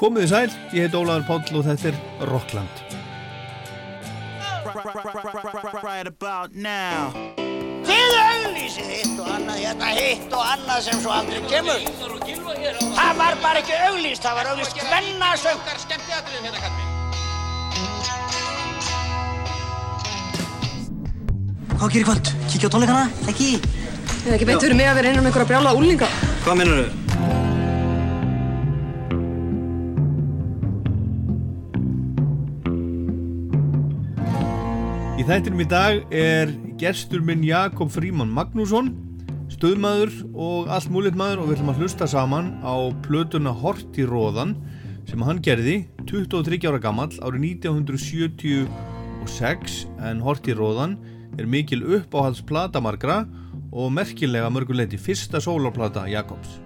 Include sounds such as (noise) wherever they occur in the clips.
Komið í sæl, ég heit Ólaður Páll og þetta er Rockland. Right about now Þið auglýsið hitt og annað, hérna hitt og annað sem svo aldrei kemur. Það var bara ekki auglýst, það var auglýst hvennasöng. Hvað gerir kvöld? Kíkja á tónleikana? Ekki? Eða ekki betur mig að vera einan um einhverja brjála úlinga. Hvað minnur þau? Þættinum í dag er gerstur minn Jakob Fríman Magnússon, stöðmaður og allt múlitt maður og við ætlum að hlusta saman á plötuna Hort í róðan sem hann gerði 23 ára gammal árið 1976 en Hort í róðan er mikil uppáhalds platamargra og merkilega mörguleiti fyrsta sólarplata Jakobs.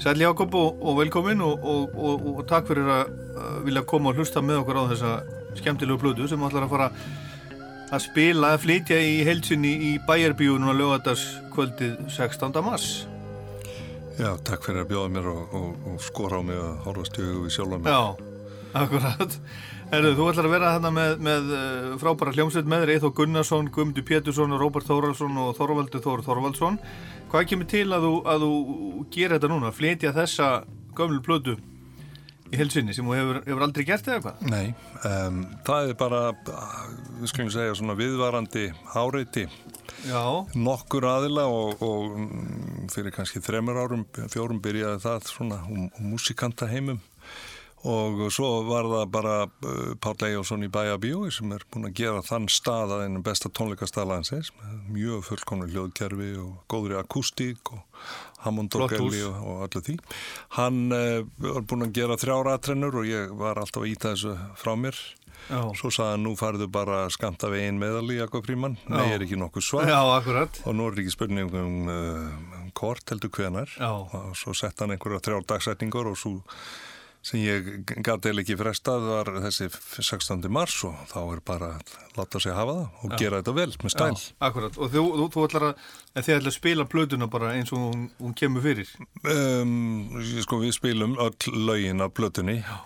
Sæl Jakob og, og velkomin og, og, og takk fyrir að vilja koma og hlusta með okkur á þessa skemmtilegu plötu sem ætlar að fara að spila, að flytja í heilsinni í bæjarbíunum að lögadaskvöldið 16. mars. Já, takk fyrir að bjóða mér og, og, og skora á mig að horfa stjögu við sjálf mér. Já, akkurat. Erðu, þú ætlar að vera hérna með, með uh, frábæra hljómsveit með Eithó Gunnarsson, Guðmundur Pétursson, Róbert Þóraldsson og Þorvaldur Þór Þorvaldsson. Hvað kemur til að þú, að þú gera þetta núna, flytja þessa gömlu plötu í helsinni sem þú hefur, hefur aldrei gert eða hvað? Nei, um, það er bara, við skulum segja, svona viðvarandi áreiti. Já. Nokkur aðila og, og mm, fyrir kannski þremur árum, fjórum byrjaði það svona um, um músikanta heimum og svo var það bara uh, Páll Ejjónsson í Bæjabíu sem er búin að gera þann stað að einum besta tónleikastalansins með mjög fullkomnu hljóðkerfi og góðri akústík og Hammondorgelli og, og öllu því. Hann uh, var búin að gera þrjára atrennur og ég var alltaf að íta þessu frá mér Já. Svo hann, nú farðu bara skamt af einn meðal í Jakob Fríman. Nei, er ekki nokkuð svar. Já. Og nú er ekki spurning um uh, hvort heldur hvenar. Já. Og svo sett hann einhverja þrjár dagsetningur og svo sem ég gæti eða ekki frestað var þessi 16. mars og þá er bara að láta sig hafa það og Já. gera þetta vel með stæl. Já, akkurat. Og þú, þú, þú ætlar að, þið ætlar að spila plötuna bara eins og hún, hún kemur fyrir? Um, sko við spilum öll lögin af plötunni. Já.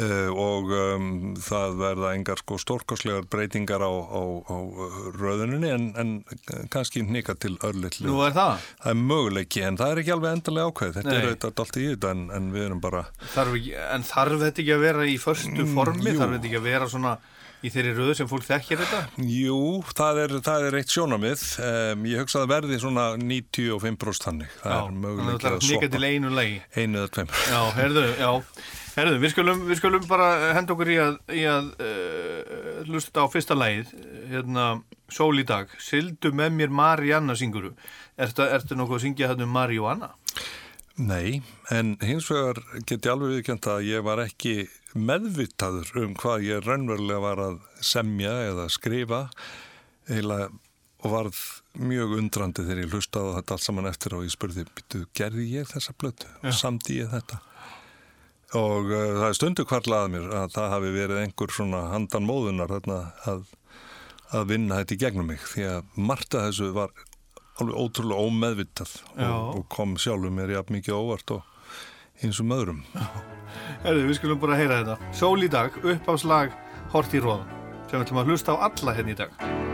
Uh, og um, það verða engar sko stórkoslegar breytingar á, á, á röðuninni en, en kannski nýka til örlittlu. Nú er það? Það er möguleiki en það er ekki alveg endalega ákveð. Þetta Nei. er auðvitað allt í þetta en, en við erum bara... Þarf ekki, en þarf þetta ekki að vera í förstu mm, formi? Mm, þarf þetta ekki að vera svona í þeirri röðu sem fólk þekkir þetta? Jú, það er, það er eitt sjónamið. Um, ég hugsa að það verði svona 95% þannig. Það já, er möguleiki að svoppa. Einu eða tveim. Já, herðu, já. Herðu, við skulum, við skulum bara henda okkur í að, í að uh, lusta á fyrsta lægið, hérna, Sól í dag, Sildu með mér Marianna synguru. Ertu, ertu nokkuð að syngja hérna um Marianna? Nei, en hins vegar get ég alveg viðkjönt að ég var ekki meðvitaður um hvað ég raunverulega var að semja eða skrifa eila, og varð mjög undrandi þegar ég hlustaði þetta allt saman eftir og ég spurði, gerði ég þessa blötu? Samdi ég þetta? Og uh, það er stundu kvarlað mér að það hafi verið einhver svona handan móðunar þarna að, að vinna þetta í gegnum mig. Því að Marta þessu var alveg ótrúlega ómeðvitað og, og kom sjálfur mér jafn mikið óvart og eins og möðrum Herðu, við skulum bara heyra þetta. Sól í dag, upp á slag Hort í róðan sem við ætlum að hlusta á alla henni hérna í dag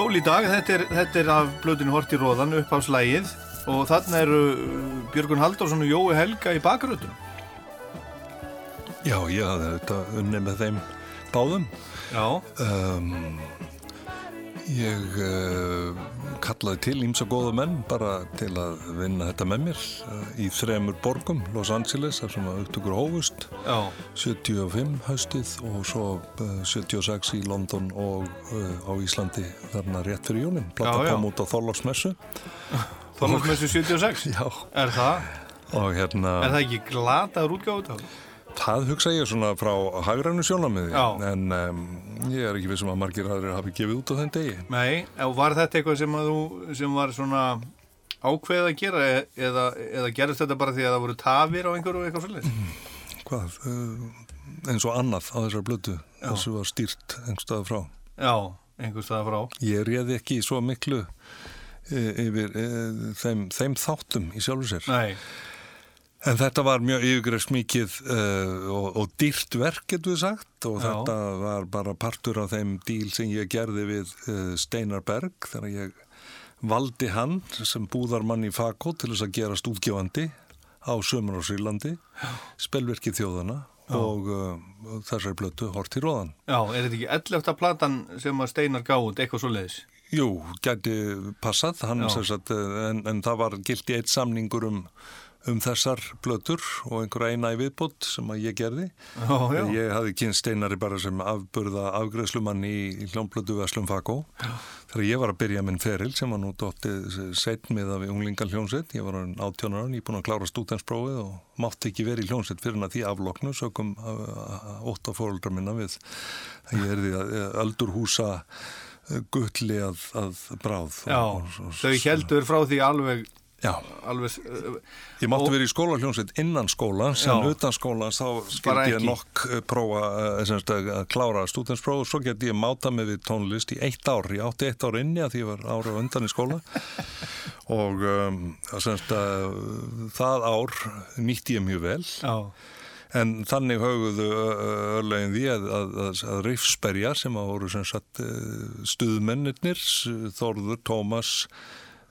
Sól í dag, þetta er, þetta er af blöðinu Hort í Róðan, uppháfslægið og þarna eru uh, Björgun Halldórsson og Jói Helga í bakröðunum. Já, hafði þetta unni með þeim báðum. Já, Um, ég uh, kallaði til ímsa góða menn bara til að vinna þetta með mér uh, í þremur borgum, Los Angeles, þar sem að upptökur hófust, já, 75 haustið og svo uh, 76 í London og uh, á Íslandi þarna rétt fyrir Já, já. kom út á Þorlásmessu. (laughs) Þorlarsmessu 76. Já. Er það? Og hérna... Er það ekki glataður útgáð út af? Það hugsa ég svona frá hagrænu sjónamiði en um, ég er ekki vissum að margir aðrir hafi gefið út á þenn degi. Nei, og var þetta eitthvað sem að þú, sem var svona ákveðið að gera e- eða, eða gerist þetta bara því að það voru tafir á einhverju eitthvað svolítið? Hvað? Uh, eins og annað á þessar blötu þessu var stýrt einhverstað frá. Já, einhver stað frá. Ég réði ekki svo miklu e, yfir e, þeim, þeim þáttum í sjálfu sér. Nei, En þetta var mjög yfirgreifs mikið uh, og, og dýrt verk, getur við sagt, og Já. þetta var bara partur af þeim díl sem ég gerði við uh, Steinar Berg þegar ég valdi hann sem búðarmann í Fakó til þess að gerast útgefandi á Sömur á Sýrlandi, spelverki þjóðana og uh, þessari blötu Hort í Róðan. já, er þetta ekki 11. platan sem að Steinar gáð út, eitthvað svolítið? Jú, gæti passað, Já. sagt, eh, en, en það var gilt í eitt samningur um, um þessar blötur og einhver eina í viðbót sem að ég gerði. Já, já. Ég hafði kynst steinari bara sem afburða afgreðslumann í, í hljómblötu Veslum Fakó. Þegar ég var að byrja minn feril sem var nú dóttið setmið af unglingan hljómsveit. Ég var 18 ára, nýbúin að klára stútensprófið og mátti ekki verið í hljómsveit fyrir að því afloknu sögum ótt á fóröldra minna við. Ég er því að öldurhúsa gulli að, að bráð. Já, og, og, þau heldur frá því alveg, Já, alveg, uh, Ég mátti verið í skólahljómsveit innan skólans Já. en utan skólans þá skildi ég nokk eh, prófa eh, sem sagt, að klára stúdenspróf og svo geti ég máta mig við tónlist í eitt ár. Ég átti eitt ár inni að því ég var ára undan í skóla. (laughs) Og um, sem að, það ár nýtti ég mjög vel. Já, en þannig höguðu örlegin því að, að, að, að Rifsberja sem að voru sem sagt eh, stuðmennirnir, Þorður, Tómas,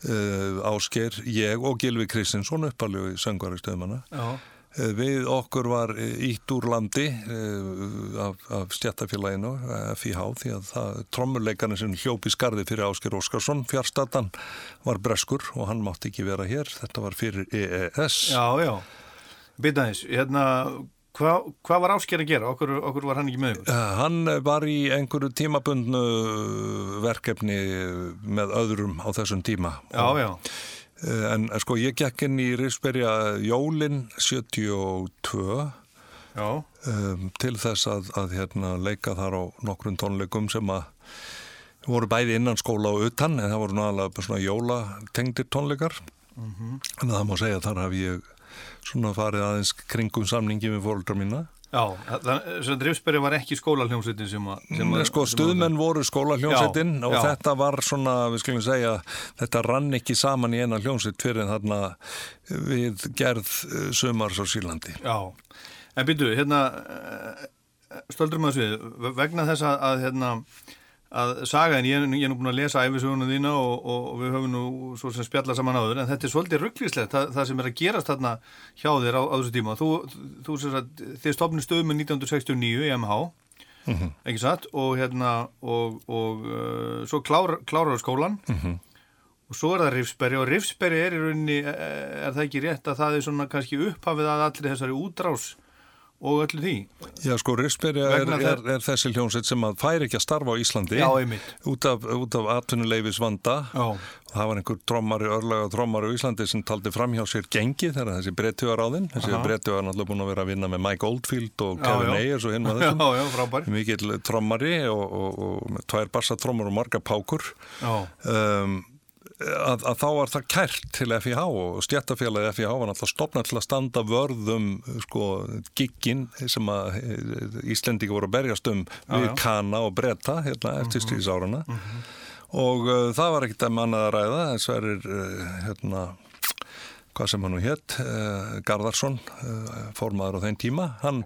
uh, Ásgeir, ég og Gilvi Kristinsson uppalegu í söngvari stöðmanna. já, Uh, við okkur var ítt úr landi af, af stjættafélaginu, FIH, því að það trommurleikarinn sem hljópi skarði fyrir Ásgeir Óskarsson, fjárstatan, var breskur og hann mátti ekki vera hér. Þetta var fyrir EES. já, já. Þess, hérna, hvað hva var Ásker að gera? Okkur, okkur var hann ekki með ykkur? Uh, Hann var í einhverju tímabundnu verkefni með öðrum á þessum tíma. Já, já, Uh, En sko ég gekk inn í Rífsberja jólin 72 já, um, til þess að, að hérna, leika þar á nokkrum tónleikum sem að voru bæði innan skóla og utan en það voru náðalega svona jólatengdir tónleikar en það má segja þar haf ég svona farið aðeins kringum samningi með fóruldra mína já. Þannig að Drifsberg var ekki skólaljómsveitin sem að... sem Nei, að- sko, sem að- stuðmenn voru skólahljómsveitin og já. þetta var svona, við skulum segja, þetta rann ekki saman í eina hljómsveit fyrir en þarna við gerð eh, sumars á Sýrlandi. Já, en byrju, hérna, stöldur maður svið, vegna þess að, að hérna, að sagan, ég, er- ég er nú búin að lesa æfisöguna þína og, og við höfum nú svo sem spjalla saman áður, en þetta er svolítið rugglíslegt, það, það sem er að gerast þarna hjá þér á, á þessu tíma. Þú, þú sem sagt, þið stofnir stöðum með 1969 í MH, ekki satt, og hérna, og, og uh, svo klárar, klárar skólan, Og svo er það Rifsbergi og Rifsbergi er í rauninni, eh, er það ekki rétt að það er svona kannski upphafið að allir þessari útrás og öllu því? Já, sko, Rissberga er, er, er þessi hljómsveit sem að fær ekki að starfa á Íslandi Já, út af, af atvinnuleifis vanda. Já. Það var einhver trommari, örlega trommari á Íslandi sem taldi fram hjá sér gengi þegar þessi breytti var á þinn. Þessi breytti var náttúrulega búin að vera að vinna með Mike Oldfield og Kevin. Ayers og hinn (laughs) Já, þessum. Mikill trommari og, og, og með tvær bassatrommar og marga pákur. Já, um, að, að þá var það kært til FIH og stjættafélagi FIH var náttúrulega stopnað til að standa vörðum sko, giggin sem að eh, Íslendingi voru að berjast um við já. Kana og Breta hérna, eftir stríðsárana og uh, það var ekkert að mannað að ræða þess verir uh, hérna hvað sem hann hétt, uh, Garðarsson, uh, formaður á þeim tíma, hann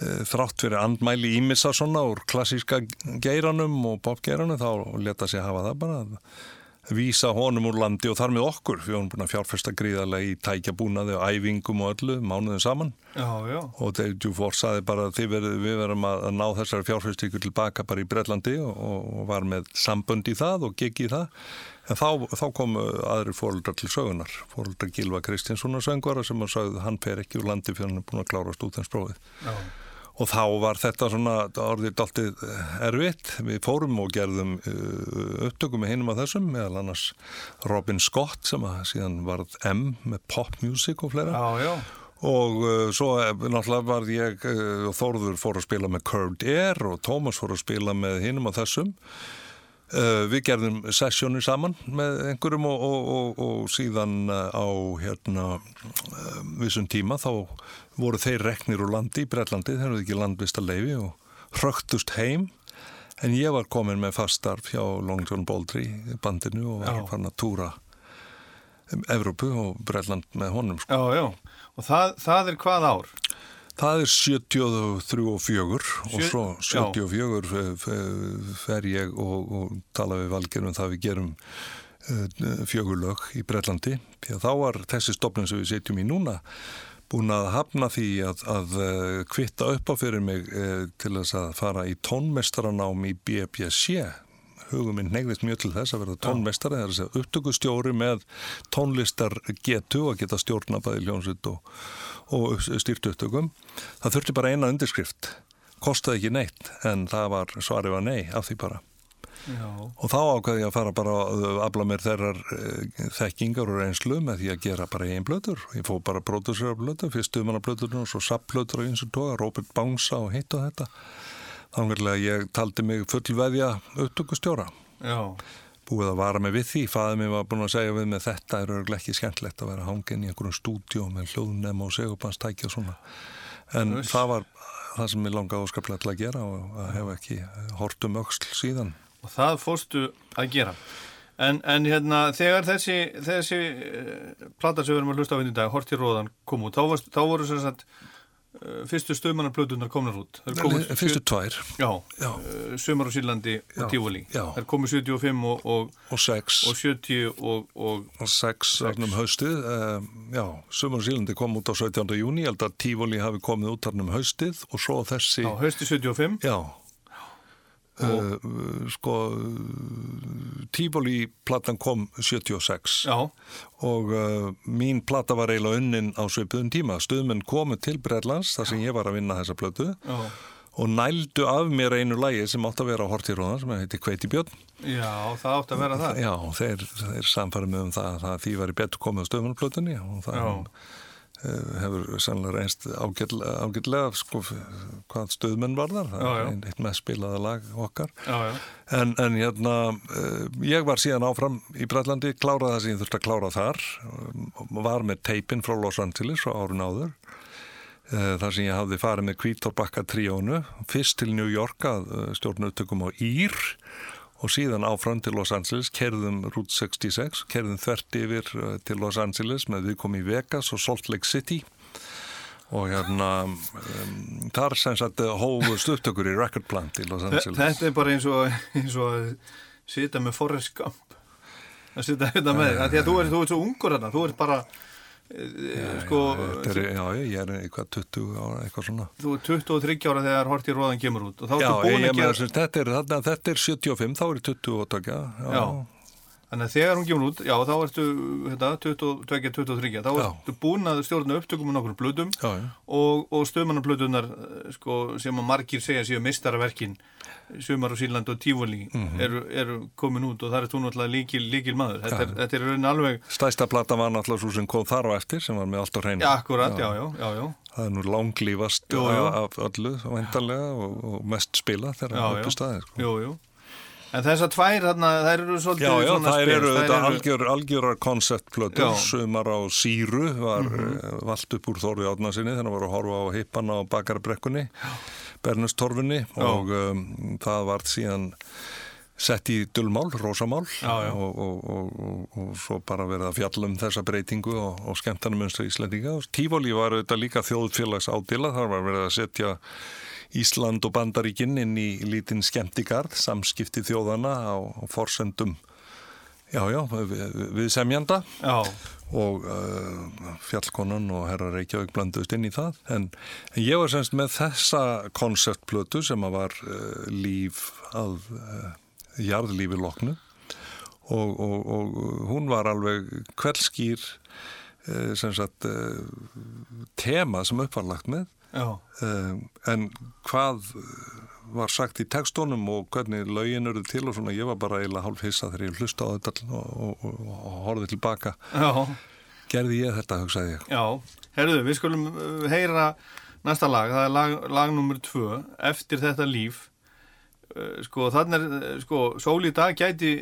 eh, þrátt fyrir andmæli ímissa svona úr klassíska geiranum og popgeiranum þá leta sig hafa það bara. að vísa honum úr landi og þar með okkur við vorum búin að fjárfesta gríðarlega í tækjabúnaði og æfingum og öllu mánuðum saman Já, já. og David Dufort saði bara að verið, við verum að ná þessari fjárfestíkur tilbaka bara í Breitlandi og, og var með sambund í það og gig í það en þá, þá kom aðri fóröldar til sögunar fóröldar Gilva Kristinssonar söngvara sem að sagði hann fer ekki úr landi fyrir hann er búin að klára stútensprófið Já. Og þá var þetta svona orðið daltið erfitt við fórum og gerðum uh, upptökum með hinum af þessum meðal annars Robin Scott sem að síðan varð M með pop music og fleira Já, já. Og uh, svo náttúrulega var ég uh, Þórður fór að spila með Curved Air og Tómas fór að spila með hinum af þessum. Uh, við gerðum sessjónu saman með einhverjum og, og, og, og síðan á hérna uh, vissum tíma þá voru þeir reknir úr landi í Breitlandi, þeir eru ekki landvista leifi og hrögtust heim. En ég var komin með fastarf hjá Long John Baldry bandinu og var fann að túra um Evrópu og Breitland með honum sko. Já, já. Og það, það er hvað ár? Það er 73 og 4 og svo já. 74 fe- fe- fer ég og, og tala við valgerum um það við gerum uh, fjögurlög í Breitlandi því að þá var þessi stopnum sem við setjum í núna búin að hafna því að, að uh, kvitta upp á fyrir mig uh, til þess að fara í tónmestaranám í BBC hugum minn neyðist mjög til þess að verða tónmestari það er að segja upptökustjóri með tónlistar getu og geta stjórna bæði hljónsut og, og stýrt upptökum. Það þurfti bara eina undirskrift kostaði ekki neitt en það var svarið var nei af því bara Já. og þá ákveði ég að fara bara að afla mér þeirrar uh, þekkingar og reynslu með því að gera bara einn blöður ég fóð bara pródusera blöður, fyrst stuðmanna blöður og svo sapplöður og eins og tóga, Robert Bánsa og hitt og þetta. Þannig að ég taldi mig fullveðja upptökustjóra. Já. búið að vara mig við því, fæði mig var búin að segja við með þetta er örglega ekki skemmtlegt að vera hangin í einhverjum stúdíu með hljóðnum og segubannstæki og svona. En það var það sem ég langaði óskaplega til að gera og að hefa ekki hort um öxl síðan Og það fórstu að gera. En, en hérna, þegar þessi, þessi uh, plata sem við erum að hlusta á hérna í dag, Horti Róðan, kom út, þá, þá voru sem sagt uh, fyrstu stöðmannarblötunar komnar út. Þær komu sjö- fyrstu tvær Já, Já. Uh, Sumar á Sýrlandi og Tífóli. Það komu 75 og, og, og sex og 70 og, og og sex þarna um haustið um, já, Sumar Sílandi kom út á 17. júni ég held að Tífóli hafi komið út þarna um haustið og svo þessi á hausti 75. Já uh, sko Tífóli platan kom 76 Já, og uh, mín plata var eiginlega unnin á svipuðum tíma. Stuðmenn komu til Breitlands þar sem ég var að vinna þessa plötu. Já, og nældu af mér einu lægi sem átt að vera á Hortiróðan sem heiti Kveiti Björn. Já, það átti að vera það. Já, þeir, þeir samfæri með um það að því væri betur komið á stöðmannplötunni og það Já. Eh, hefur sannlega reynst ágætlega sko, hvað stöðmenn var þar, eitt með spilaða lag okkar. Já, já, En, en hérna, eh, ég var síðan áfram í Breitlandi, kláraði það sem ég þurfti að klára þar, um, var með teipin frá Los Angeles frá árun áður, eh, þar sem ég hafði farið með Kvítorbakka tríónu, fyrst til New York að stjórna upptökum á Ír og síðan áfram til Los Angeles, kerðum Route 66, kerðum þvert yfir eh, til Los Angeles með við komum í Vegas og Salt Lake City og hérna um, þar sem sagt eh, hófust upptökur í Record Plant í Los Angeles. Þetta er bara eins og, eins og að sita með Forrest Gump að sita hérna með því að þú ert, ert svo ungur hérna, þú ert bara sko, Þetta er, já, ég er eitthvað 20 ára, eitthvað svona. þú ert 23 ára þegar Horti Róðan kemur út Já, ég að með gera þess að þetta er, þarna, þetta er 75, þá er ég 20 og tökja. Já. þannig að þegar hún kemur út, já þá ertu hérna, 22-23, þá Já. ertu búin að stjórna upptökum með nokkur blödum Já, já. og, og stöðmannarblödunar sko, sem að margir segja séu mistarverkin Sumar og Sýrland og Tífóli Mhm. eru, eru komin út og það er þú náttúrulega líkil, líkil maður þetta er, þetta er raunin alveg Stæsta plata var náttúrulega svo sem kom þar á eftir, sem var með allt á hreinu. Já, akkurat, já, já, já, já. Það er nú jú. af öllu, og, og mest spila þegar já, það er já. upp í staði. Sko. En þessar tvær, þarna, þær eru svolítið Já, já, svona það spes, eru þær þetta algjör, algjörar konceptplötur, Já. Sumar á síru var mm vald upp úr Þóri Átnarsinni þegar hann var að horfa á hippana á bakarabrekkunni, Bernustorfunni og um, það var síðan sett í dullmál, rósamál Já, já. Og, og, og, og, og svo bara verið að fjalla um þessa breytingu og, skemmtarnamönstra Íslandinga. Tífóli var auðvitað líka þjóðfélags ádila, þar var verið að setja Ísland og Bandaríkinn inn í lítinn skemmtigarð, samskipti þjóðana á, forsendum já, já, við, við semjanda Já, og uh, fjallkonan og herra Reykjavík blanduðist inn í það. En, en ég var semst með þessa konceptplötu sem að var uh, líf að uh, jarðlífi loknu. Og, og, og hún var alveg kveldskýr uh, sem sagt uh, tema sem uppvarlagt með. Uh, en hvað var sagt í tekstónum og hvernig lögin eru til og svona ég var bara eiginlega hálf hissa þegar ég hlusta á þetta og, og, og, og horfði tilbaka. Já, gerði ég þetta, hugsaði ég. Já. Herðu, við skulum uh, heyra næsta lag, það er lag, lag nummer tvö, eftir þetta líf. Uh, Sko, þannig er, uh, sko, sól í dag gæti,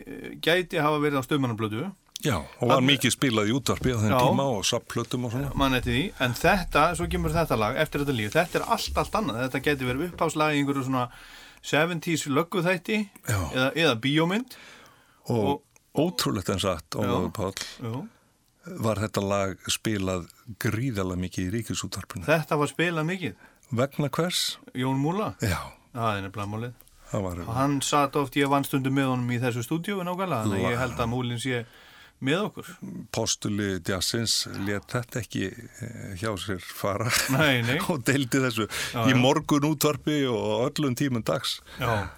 gæti hafa verið á stöðmannarblödu, Já, og var mikið spilað í útvarpi á þenn tíma og sapplötum og svona mann eftir því, en þetta, svo kemur þetta lag, eftir þetta líf, þetta er allt, allt annað. Þetta gæti verið uppháslag í einhverju svona 70s lögguþætti eða, eða bíómynd. og, og- ótrúlegt en satt, Páll Jú. var þetta lag spilað gríðalega mikið í ríkisútvarpinu Þetta var spilað mikið. vegna hvers? Jón Múla, Já, það er nefnilega málið. það var Og hann satt oft, ég vann stundum með honum í þessu stúdíu nákvæmlega, þannig ég held að Múlin sé með okkur. postuli Jassins let þetta ekki eh, hjá sér fara Nei, nei. (laughs) og deildi þessu Já, í morgun útvarpi og öllum tímum dags Já,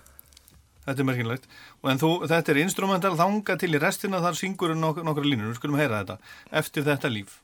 þetta er merkinlegt. En þú, þetta er instrumental þanga til í restina, þar syngur nok nokkra línur, við skulum heyra þetta, eftir þetta líf.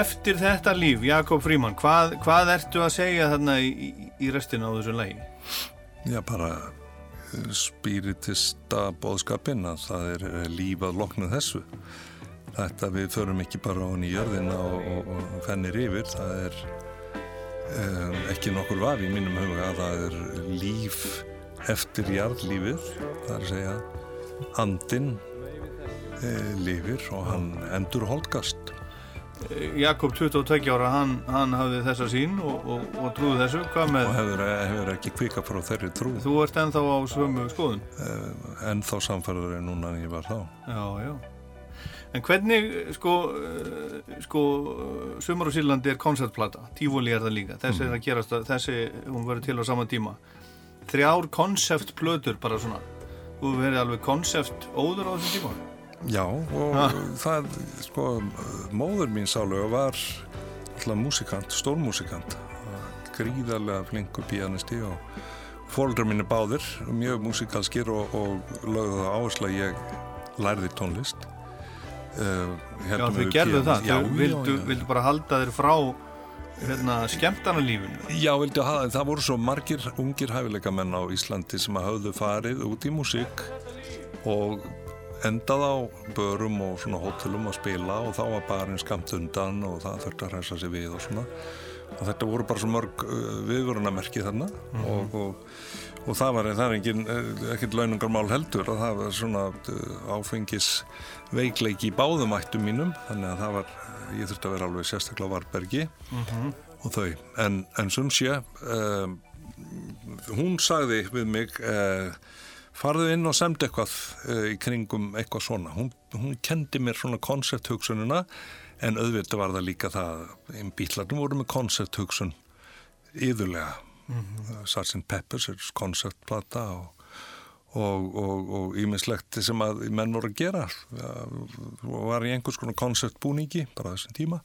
Eftir þetta líf, Jakob Fríman, hvað, hvað ertu að segja þarna í, í, restina á þessu lægi? Já, bara eh, spiritista bóðskapin að það er eh, líf að lokna þessu. Þetta við förum ekki bara á henni í jörðina og, og, og fennir yfir, það er um, ekki nokkur vafi í mínum huga að það er líf eftir jarðlífið, það er að segja andin e, lifir og hann endur holgast. Jakob 22 ára, hann, hann hafði þessa sín og, og, og trúði þessu, og hefur, hefur ekki kvika frá þeirri trú þú ert ennþá á svömu skoðun? en þá samfærður en núna en ég var þá. Já, já. En hvernig, sko, eh, sko, Sumar og Sýrlandi er konceptplata, Tífóli er það líka, þessi er að gerast, að, þessi, hún verður til á sama tíma. Þrjár konceptplötur bara svona, þú verður alveg koncept óður á þessum tíma. Já, og Ha. það, sko, móður mín sálega var alltaf músikant, stórmúsikant, gríðarlega flinkur píanisti og fólkdrar mín er báðir, mjög músikalskir og, og lögðu það áherslu að ég lærði tónlist. Uh, Já, þau gerðu það, já, þau vildu, já, vildu bara halda þér frá hérna, skemmtana lífinu. Já, vildu það voru svo margir ungir hæfileikamenn á Íslandi sem hafðu farið út í músík og endað á börum og svona hótelum að spila og þá var barinn skamt undan og það þurfti að hressa sig við og svona. Og þetta voru bara svo mörg uh, viðvörunamerki þarna og, og, og það var engin, eh, ekkert launungarmál heldur að það var svona uh, áfengis veikleiki í báðum ættum mínum. Þannig að það var, ég þurfti að vera alveg sérstaklega Varbergi og þau, en, en sem sé um, hún sagði við mig uh, farðu inn og semdi eitthvað uh, í kringum eitthvað svona. Hún, hún kendi mér svona koncepthugsununa en auðvitað var það líka það einn bítlarnir voru með koncepthugsun yðurlega mm -hmm. Sgt. Peppers er konceptplata og ímislegt sem að menn voru að gera. Og var í einhvers konar konceptbúningi bara þessum tíma.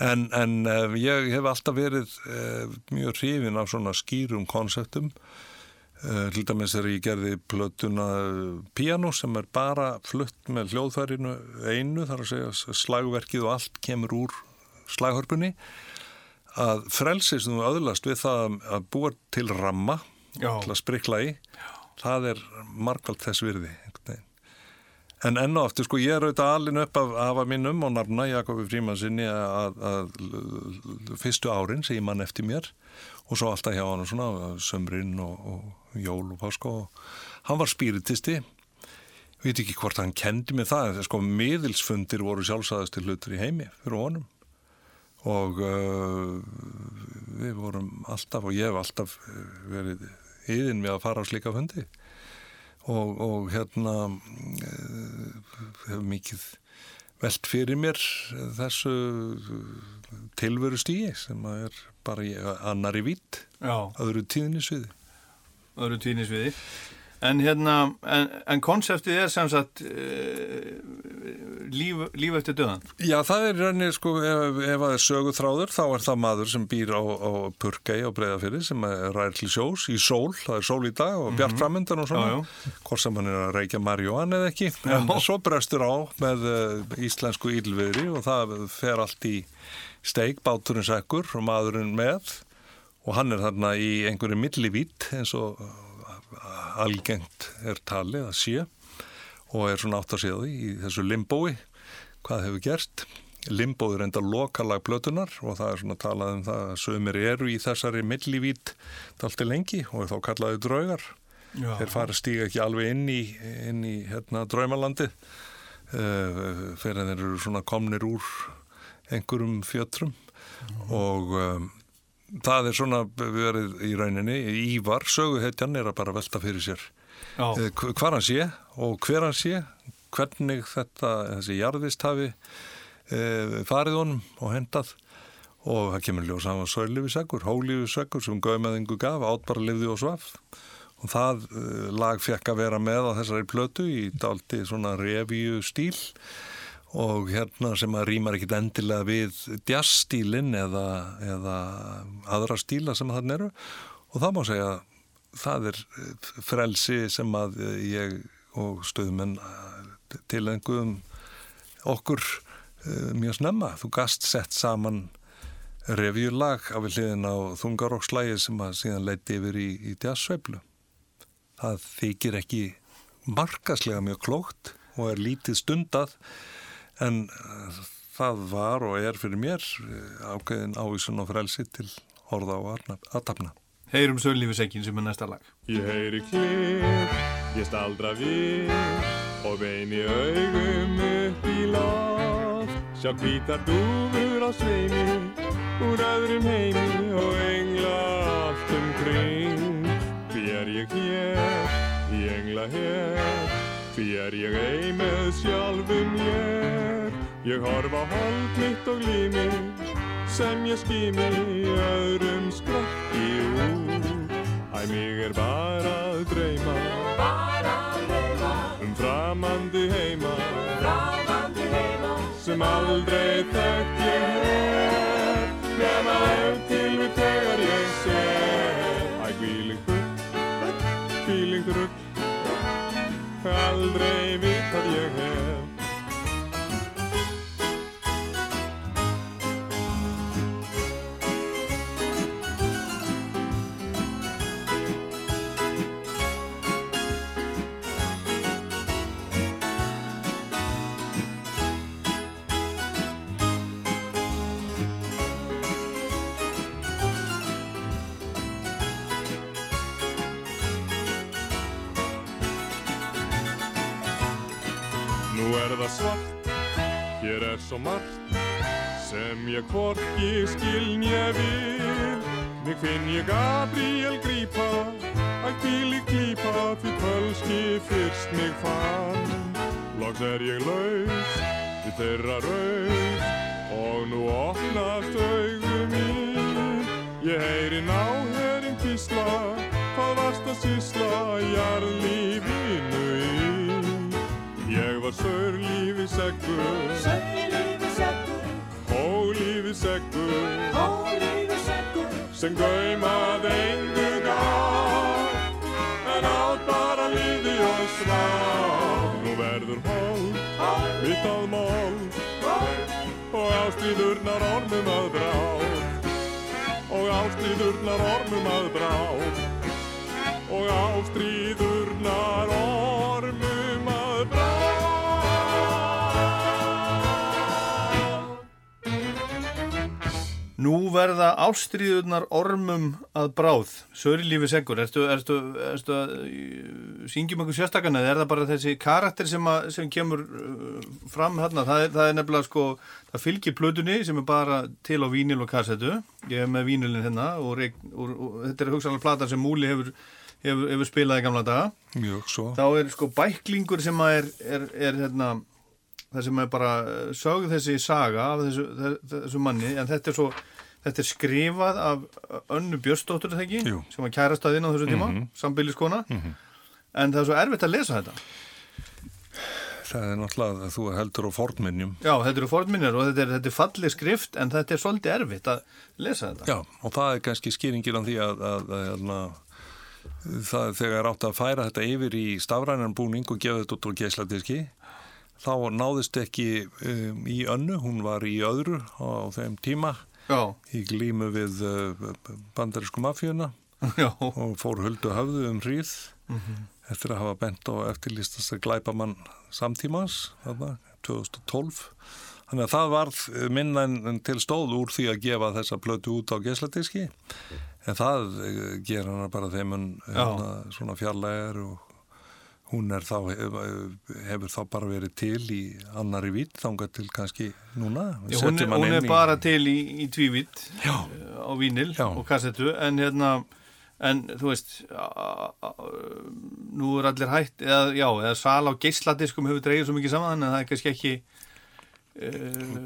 En, en uh, ég hef alltaf verið uh, mjög hrifin af svona skýrum konceptum til dæmis er ég gerði plötuna piano sem er bara flutt með hljóðfærinu einu þar að segja slagverkið og allt kemur úr slaghörpunni. Að frelsi sem þú öðlast við það að búa til ramma Já. til að sprikla í það er margvald þess virði en enn og aftur sko ég er auðvitað alin upp af afa mínum og nafna Jakobi Frímansinni að, að, að fyrstu árin sem ég mann eftir mér og svo alltaf hjá hann svona sömrin og, og jól og páska og hann var spiritisti ég veit ekki hvort hann kendi mig það en sko miðilsfundir voru sjálfsæðasti hlutur í heimi fyrir honum. Og uh, við vorum alltaf og ég hef alltaf uh, verið yðin við að fara á slíka fundi. Og, og hérna uh, hef mikið velt fyrir mér þessu tilveru stíi sem er bara í annari vitt Já, öðru tíðinni sviði öðru tíðnisviði. En hérna, en, en konseptið er sem sagt uh, líf, líf eftir döðan. Já, það er rauninni, sko, ef, ef það er söguþráður, þá er það maður sem býr á, á Purkei á Breiðafyrði sem er ræðir til sjós í sól, það er sól í dag og bjart framöndan og svona, Já, hvort sem hann er að reykja marihuana eða ekki, en svo brestur á með uh, íslensku ílviðri og það fer allt í steik, báturinn sekkur og maðurinn með og hann er þarna í einhverju millivít eins og algengt er talið að sé og er svona átt að séða í þessu limbói. Hvað hefur gerst? Limbói er enda lokalag blötunar og það er svona talað um það að sömur eru í þessari millivít dalti lengi og þá kallaði draugar. Já. þeir fara stíga ekki alveg inn í, inn í hérna, draumalandi uh, fyrir þeir eru svona komnir úr einhverjum fjötrum. Og um, það er svona verið í rauninni. Ívar, söguhetjan er að bara velta fyrir sér Já, Eh, hv- hvar hann sé og hver hann sé hvernig þetta, þessi jarðist hafi e, farið honum og hendað og það kemur ljós hann var sörlífisegur, hólífisegur sem gauðmeðingu gaf, átbara lifði og svaf. Og það e, lag fekk að vera með á þessari plötu í daldi svona revíu stíl og hérna sem að rýmar ekkit endilega við jazzstílinn eða, eða aðra stíla sem þann eru og það má segja að það er eh, frelsi sem að eh, ég og stöðumenn til einhverjum okkur mjög snemma. Þú gast sett saman revjulag af hliðin á þungarokslægi sem að síðan leiti yfir í, í jazzsveiflu. Það þykir ekki markaslega mjög klókt og er lítið stundað en uh, það var og er fyrir mér uh, ákveðin ávísun og frelsi til orða og aðtapna. Heyrum Sörlífisekkin sem er næsta lag. Ég heyri klip, ég staldra við og beini augum upp í loft. Sjá hvítar dúfur á sveimi úr öðrum heimi og engla allt umkring. Því er ég hér, því engla hér, því er ég ei með sjálfum mér. Ég horfa hold mitt og lími sem ég skými öðrum skrakki úr. Æ, mig er bara að dreyma, bara að dreyma um framandi heima, framandi heima sem aldrei þekkt ég hef, nema ef til við þegar ég sé. Aldrei vitað hér er svo margt sem ég hvorki skiln ég við. Mig finn ég Gabriel grípa, að kvíli klípa því tölski fyrst mig fann. Loks er ég laus, við þeirra raus og nú opnast augum mín. Ég heyri náherinn kvísla, hvað varst að sísla jarðlífinu í. Ég var sörlífi seggur, Sörlífi seggur, hólífi seggur, hólífi seggur, sem gaumað engu gaf, en átt bara lífi og svá. Nú verður hól, mitt að mál, og ástríðurnar ormum að brá, og ástríðurnar ormum að brá, og ástríðurnar ormum Nú verða ástríðurnar ormum að bráð, Sörlífi ertu, ertu að syngjum einhver sérstakann eða er það bara þessi karakter sem, að, sem kemur uh, fram hérna, það er, það er nefnilega sko, það fylgir plötunni sem er bara til á vínil og kassetu, ég hef með vínilin hérna og, reik, og, og þetta er hugsanlega platan sem Múli hefur, hefur, hefur spilað í gamla daga, Mjög svo. þá er sko bæklingur sem er, er, er hérna, það sem er bara sögð þessi saga af þessu, þessu manni, en þetta er svo Þetta er skrifað af önnu Björnsdóttur, það? Jú. Sem var kærastæðinn á þessu tíma, mm -hmm. sambiliskona. En það er svo erfitt að lesa þetta. Það er náttúrulega að þú heldur á fornminjum. Já, þetta eru fornminir og þetta er, þetta er fallið skrift en þetta er svolítið erfitt að lesa þetta. Já, og það er kannski skýringin á því að, að, að, að það er þegar átt að færa þetta yfir í stafrænan búning og gefa þetta út úr geisladiski þá náðist ekki um, í önnu, hún var í öðru á þeim tíma Já, í glímu við uh, bandarísku mafíuna. Já, og fór huldu höfðu um hríð. Eftir að hafa bent á eftirlistast að glæpa mann samtímans þarna, 2012 þannig að það varð minna til stóð úr því að gefa þessa plötu út á gesladiski en það eh, gera hana bara þeim en hérna, svona fjarlægar og hún er þá hefur, þá bara verið til í annari vít þangað til kannski núna já hún, er, hún er í- bara til í, í tvívitt Já. á vínil Já. og kassetu en hérna, en þú veist, nú er allir hætt, eða, já, eða sal á geisladiskum hefur dreigið svo mikið saman en það er kannski ekki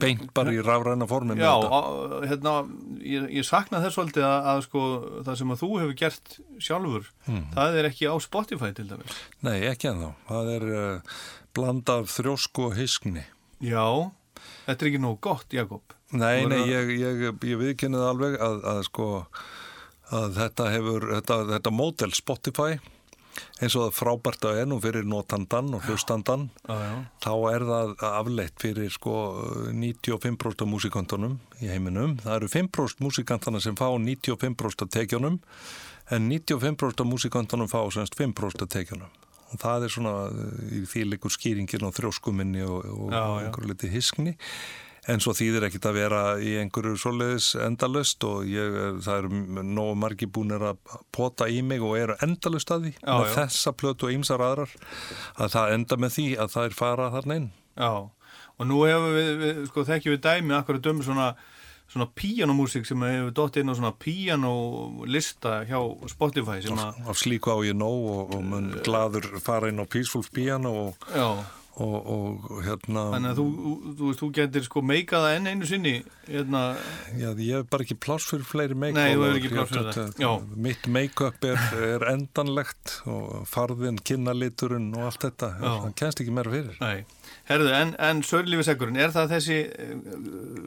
beint bara í rafræna formin Já, á, hérna, ég, ég sakna þess að, að sko, það sem að þú hefur gert sjálfur, Hmm. það er ekki á Spotify til dæmis. Nei, ekki ennþá. Það er uh, bland af þrjósku og hyskni. Já, þetta er ekki nóg gott, Jakob. Nei, nei, verður ég, ég, ég viðkynnið alveg að, að sko að þetta hefur, þetta, þetta mótel Spotify eins og það frábært að er nú fyrir notandan og hlustandan þá er það afleitt fyrir sko 95% af músikantunum í heiminum. Það eru 5% músikantana sem fá 95% af tekjunum en 95% af músikantunum fá semst 5% af tekjunum. Og það er svona eh, í því leikur skýringin og þrjóskuminni og, og einhverju liti hiskni. En svo þýðir ekkit að vera í einhverju svoleiðis endalust og ég, er- það eru nógu margi búinir að pota í mig og eru endalust að því Já, með já. þessa plötu og ýmsar aðrar að það enda með því að það er fara þarna inn. Já, og nú hefur við, við sko, þekkjum við dæmi akkur að dömu svona, svona píanómúsík sem hefur dótt inn á svona píanólista hjá Spotify sem að, af slíku á ég nóg og, og mun gladur fara inn á Peaceful Piano og, og, og hérna þannig að þú, þú, þú getur sko meikað það enn einu sinni, hérna, já, ég hef bara ekki pláss fyrir fleiri make-up Nei, þú hefur ekki pláss fyrir það. Já. mitt make-up er, er endanlegt og farðin, kinnaliturinn og allt þetta, það kennst ekki meira fyrir nei, herðu, en, en Sörlífisegurinn, er það þessi, eh,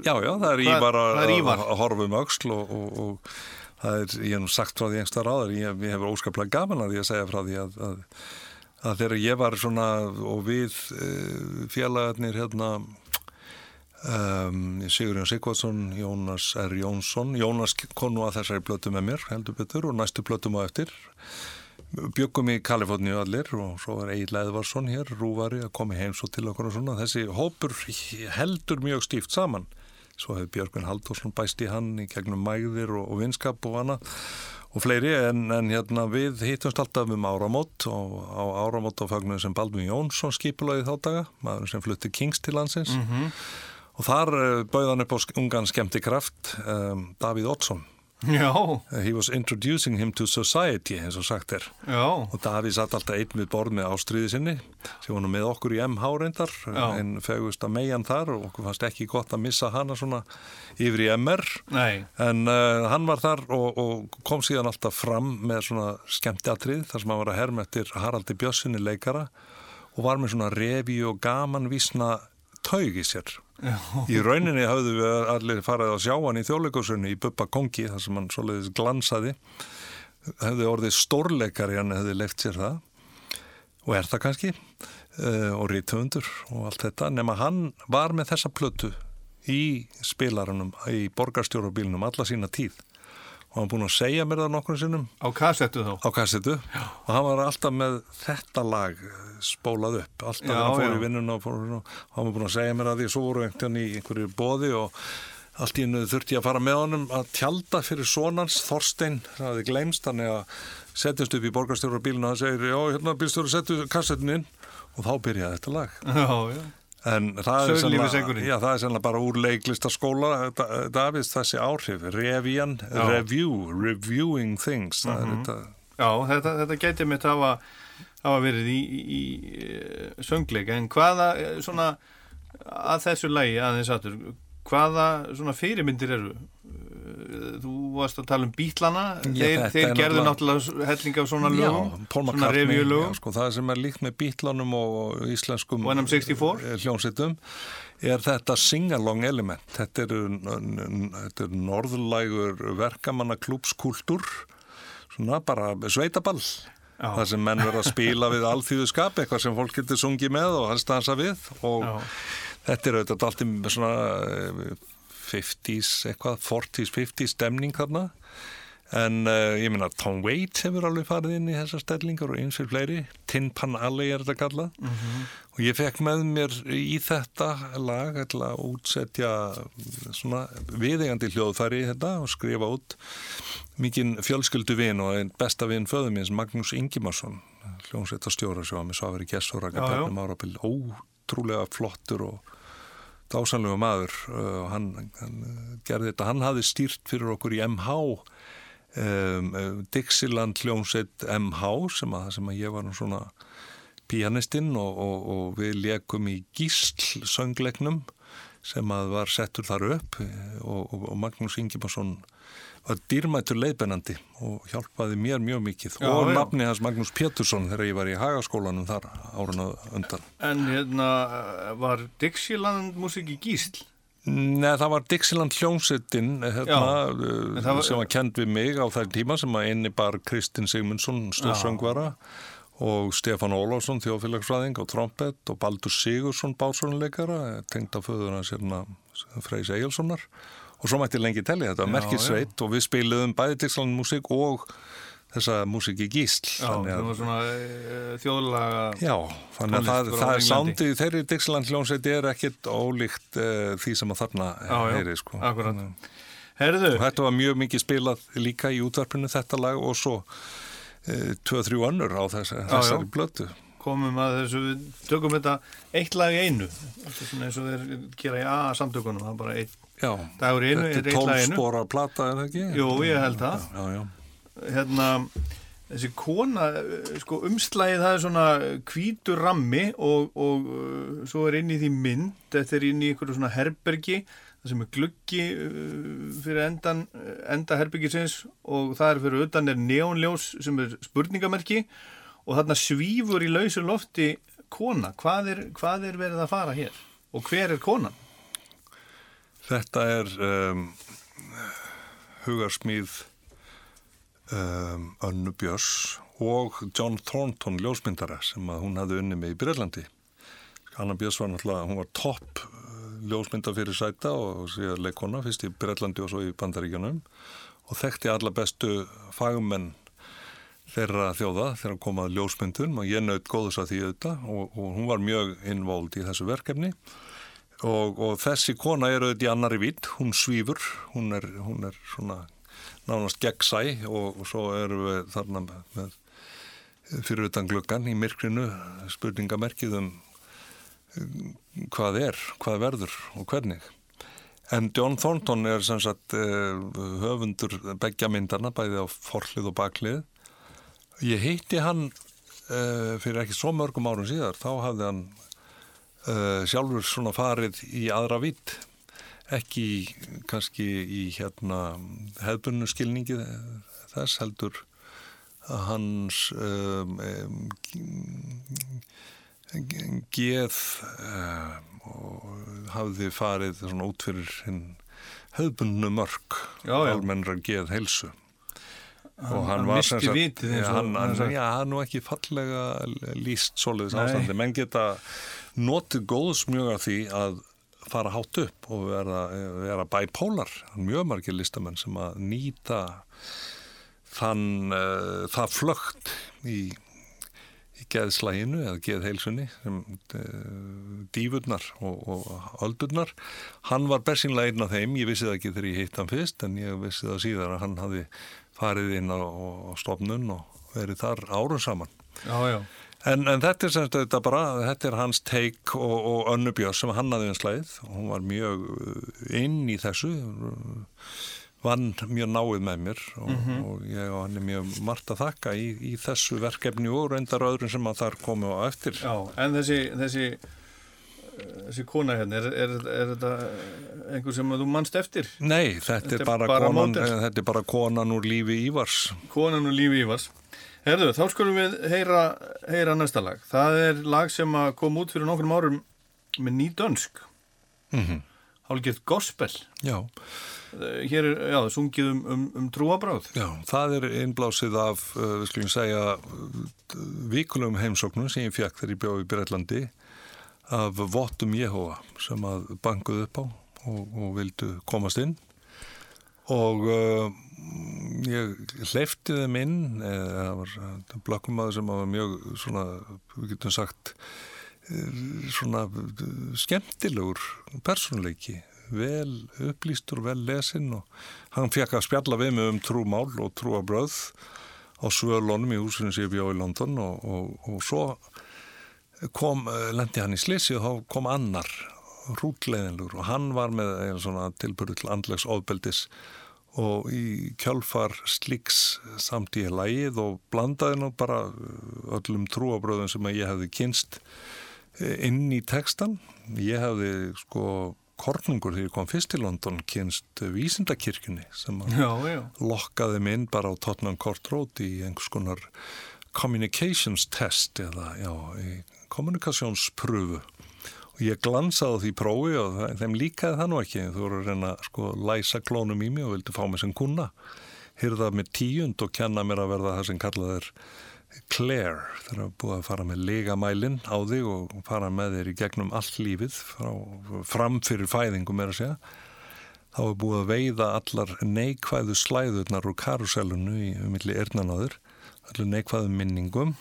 já, já, það er Ívar að, það er Ívar? að horfa um öxl og, og, og það er, ég hef sagt frá því einhverstað ráður, ég, ég hefur óskaplega gaman að að segja frá því að, að, að þegar ég var svona og við uh, félagarnir hérna um, Sigurjón Sigvarsson, Jónas R. Jónsson Jónas konu að þessari plötu með mér heldur betur og næstu plötum á eftir. Byggum í Kaliforníu allir og svo er Egil Eðvarsson hér, rúvari að koma heim svo til okkur og svona. Þessi hópur heldur mjög stíft saman. Svo hefur Björgvin Halldórsson bæst í hann í gegnum mægðir og, og vinskap og annað og fleiri en, en hérna við hittumst alltaf um áramót og á áramót á fagnum sem Baldvin Jónsson skipulaði þá daga, maður sem flutti Kings til landsins. Og þar uh, bauð hann upp á ungan skemmti kraft um, Davíð Oddsson já, Uh, he was introducing him to society eins og sagt er. Já, og Davíð satt alltaf einn við borð með ástriði sinni sem var nú með okkur í MH reyndar Já. en fegust að megjan þar og okkur fannst ekki gott að missa hana svona yfir í MR nei, en uh, hann var þar og, og kom síðan alltaf fram með svona skemmtiatrið þar sem hann var að herma eftir Haraldi Bjössinni leikara og var með svona revi og gaman vísna taug í sér já, Í rauninni hafðu við allir farið að sjá hann í þjóðleikursunni í Bubba Kongi þar sem hann svoleiðis glansaði. Hefði orðið stórleikari hann hefði leift sér það. Og er það kannski? Uh, og rítöfundur og allt þetta. Nema hann var með þessa plötu í spilarunum í borgarstjórabílunum alla sína tíð. Og hann búin að segja mér það nokkur sinnum. Á kassettu þá, á kassetu og hann var alltaf með þetta lag spólað upp. Já, þegar hann fór í vinnuna og, var búin að segja mér að því svo voru einhvern í einhverju bóði og allt í hennu þurfti ég að fara með honum að tjalda fyrir sonans Þorstein, það hafði gleymst. Þannig að setjast upp í borgarstjóra bílinu og hann segir, já hérna bílstjóra setju kassetin inn. Og þá byrjaði þetta lag. (laughs) Já, já, en það er, Sigurinn. já, það er sennilega bara úr leiklistaskóla Da- Davíðs þessi áhrif. Revian, Já. review, reviewing things það er þetta. Já, þetta, þetta geti mitt hafa, hafa verið í, í, í söngleik, en hvaða, eh, svona, að þessu lægi aðeins aftur, hvaða svona fyrirmyndir eru? Eh, Þú varst að tala um bítlana, þeir, þeir er gerðu náttúrulega- náttúrulega helling af svona lögum, svona revíulögum. sko, það sem er líkt með bítlunum og íslenskum Og NM64? eh, hljómsveitum er þetta sing-along element þetta er, þetta er norðlægur verkamanna klúpskúltúr svona bara sveitaball Já. það sem menn verða að spila við alþýðuskap, eitthvað sem fólk getur sungið með og hans dansa við. Og Já. þetta er auðvitað allt í svona eh, 50s, eitthvað 40s, 50s stemning þarna. En uh, ég meina Tom Waits hefur alveg farið inn í þessar stellingar og eins fyrir fleiri. Tin Pan Alley er þetta kallað og ég fekk með mér í þetta lag að útsetja svona viðegandi hljóðfæri þetta og skrifa út mikinn fjölskyldu vin og einn besta vin föðu minns Magnús Ingimarsson hljómsveitastjóra sem var með vera gessur að gætnum árabil ótrúlega flottur og dásanlegu maður uh, og hann, hann uh, gerði þetta, hann hafði stýrt fyrir okkur í MH um, uh, Dixieland hljómsveit MH sem að, sem að ég var svona pianistinn og, og, og við lekum í gísl söngleiknum sem að var settur þar upp eh, og, og, og Magnús Ingimarsson var dýrmættur leiðbennandi og hjálpaði mér mjög mikið Já, og já. nafni hans Magnús Pétursson þegar ég var í Hagaskólanum þar áruna undan En hérna, var Dixieland músík í gísl? Nei, það var Dixieland hljómsettin hérna, það var- sem var kend við mig á þær tíma sem að einni bar Kristinn Sigmundsson stórsöngvara og Stefán Ólafsson, þjóðfélagsfræðing og trompet og Baldur Sigursson, básónuleikara, tengd af föðuna sérna Freys Egilssonar og svo mætti lengi telli þetta, Já, merkið sveit og við spiluðum bæði Dixlan músík og þessa músík í gísl. Já, það var svona uh, þjóðlaga Já, þannig að það, það er sándið þeirri Dixland hljónsveit er ekkit ólíkt uh, því sem að þarna heyri sko. akkurat. Herðu, þetta var mjög mikið spilað líka í útvarpinu þetta lag og svo uh, tvö, þrjú önnur á þess, þessari já. blötu. komum að þessu, við tökum þetta eitt lag í einu, eins og þeir gera í A-samtökunum, það er bara eitt Já, dagur í einu, þetta er tólspora plata, er það ekki? Jú, ég held það. Já, já. Hérna, þessi kona, eh, sko, umslægið það er svona hvítur rammi og, og uh, svo er inn í því mynd, þetta er inn í einhverju svona herbergi, það sem er gluggi uh, fyrir endan, enda herbergisins og það er fyrir utan er neonljós sem er spurningamerki og þarna svífur í lausu lofti kona. Hvað er, hvað er verið að fara hér? Og hver er konan? Þetta er um, hugarsmíð um, Önnu Björns og John Thornton ljósmyndara sem hún hafði unni með í Breitlandi. Anna Björns var náttúrulega, hún var topp uh, ljósmynda fyrir sæta og síðan leikona, fyrst í Breitlandi og svo í Bandaríkjanum og þekkti alla bestu fagmenn þeirra þjóða þegar komað ljósmyndun og ég naut góðs að því auðvitað og, og hún var mjög involvd í þessu verkefni. Og, og þessi kona er auðvitað í annari vít, hún svífur, hún er, hún er svona nánast gegnsæ og, og svo erum við þarna með, með fyrir utan gluggan í myrkrinu spurningamerkið um, hvað er, hvað verður og hvernig. En John Thornton er sem sagt eh, höfundur beggja myndana, bæði á forlið og baklið. Ég heitti hann uh, fyrir ekki svo mörgum árum síðar, þá hafði hann uh, sjálfur svona farið í aðra vitt ekki kannski í hérna hefðbunnu skilningi þess heldur hans um, um, geð um, og hafði farið svona út fyrir hinn hefðbunnu mörg almennra geð heilsu Hann- hann og hann, hann hann, sagt. já, hann er nú ekki fallega líst svoleiðis Nei. ástandi menn geta notið góðs mjög af því að fara hátt upp og vera, vera bipolar mjög margir listamenn sem að nýta þann uh, það flögt í geðslæginu eða geðheilsunni sem uh, dífurnar og, og öldurnar. Hann var bersinlega einn af þeim. Ég vissi það ekki þegar ég hitt hann fyrst en ég vissi það síðar að hann hafi farið inn á, á stofnun og verið þar árum saman. Já, já. En, en þetta er semst þetta bara, þetta er hans teik og, og Önnu Björn sem hann hafði um slæðið og hún var mjög uh, inn í þessu, uh, vann mjög náið með mér og, Mhm. og ég og hann er mjög margt að þakka í, í þessu verkefni og reyndar öðrum sem að þar komu á eftir. Já, en þessi, þessi, þessi kona hérna, er, er, er þetta einhver sem þú manst eftir? Nei, þetta, er bara, konan, módel. eh, þetta er bara konan úr lífi Ívars. Konan og lífi Ívars. Herðu, þá skulum við heyra, heyra næsta lag. Það er lag sem kom út fyrir nokkrum árum með ný dönsk. Mm Hálfgett gospel. Já. Eh, Hér er, já, sungið um, um, um trúabráð. Já, það er innblásið af, uh, við skulum segja, vikulum heimsóknum sem ég fekk þegar ég bjóði í Breitlandi af Vottum Jehova sem að bankuðu upp á og, og vildu komast inn og uh, ég hleyfti þeim inn, eða það var blökkumadur sem var mjög svona, við getum sagt, eh, svona eh, skemmtilegur persónuleiki, vel upplýstur, vel lesinn og hann fekk að spjalla við mig um trúmál og trúabröð á svölunum í húsinu sem ég bjó í London og, og, og svo kom, eh, lendi hann í slisi og þá kom annar rútleiðinlegur og hann var með tilbyrðu til andlegs ofbeldis og í kjálfar slíks samt í lægið og blandaði nú bara uh, öllum trúabröðum sem ég hefði kynst eh, inn í textan. Ég hefði sko kornungur þegar ég kom fyrst til London kynst vísindakirkjunni sem Já, já. lokkaði mig inn bara á Tottenham Court Road í einhvers konar communications test eða já, kommunikasjónspröfu og ég glansaði því prófi og þeim líkaði það nú ekki. Þú voru að reyna að sko læsa klónum í mig og vildi fá mig sem kuna hyrða með tíund og kenna mér að verða það sem kallað er Claire þegar að búið að fara með legamælin á þig og fara með þér í gegnum allt lífið frá, fram fyrir fæðingum er að segja þá er búið að veiða allar neikvæðu slæðurnar úr karusellunu í umilli ernanáður allar neikvæðu minningum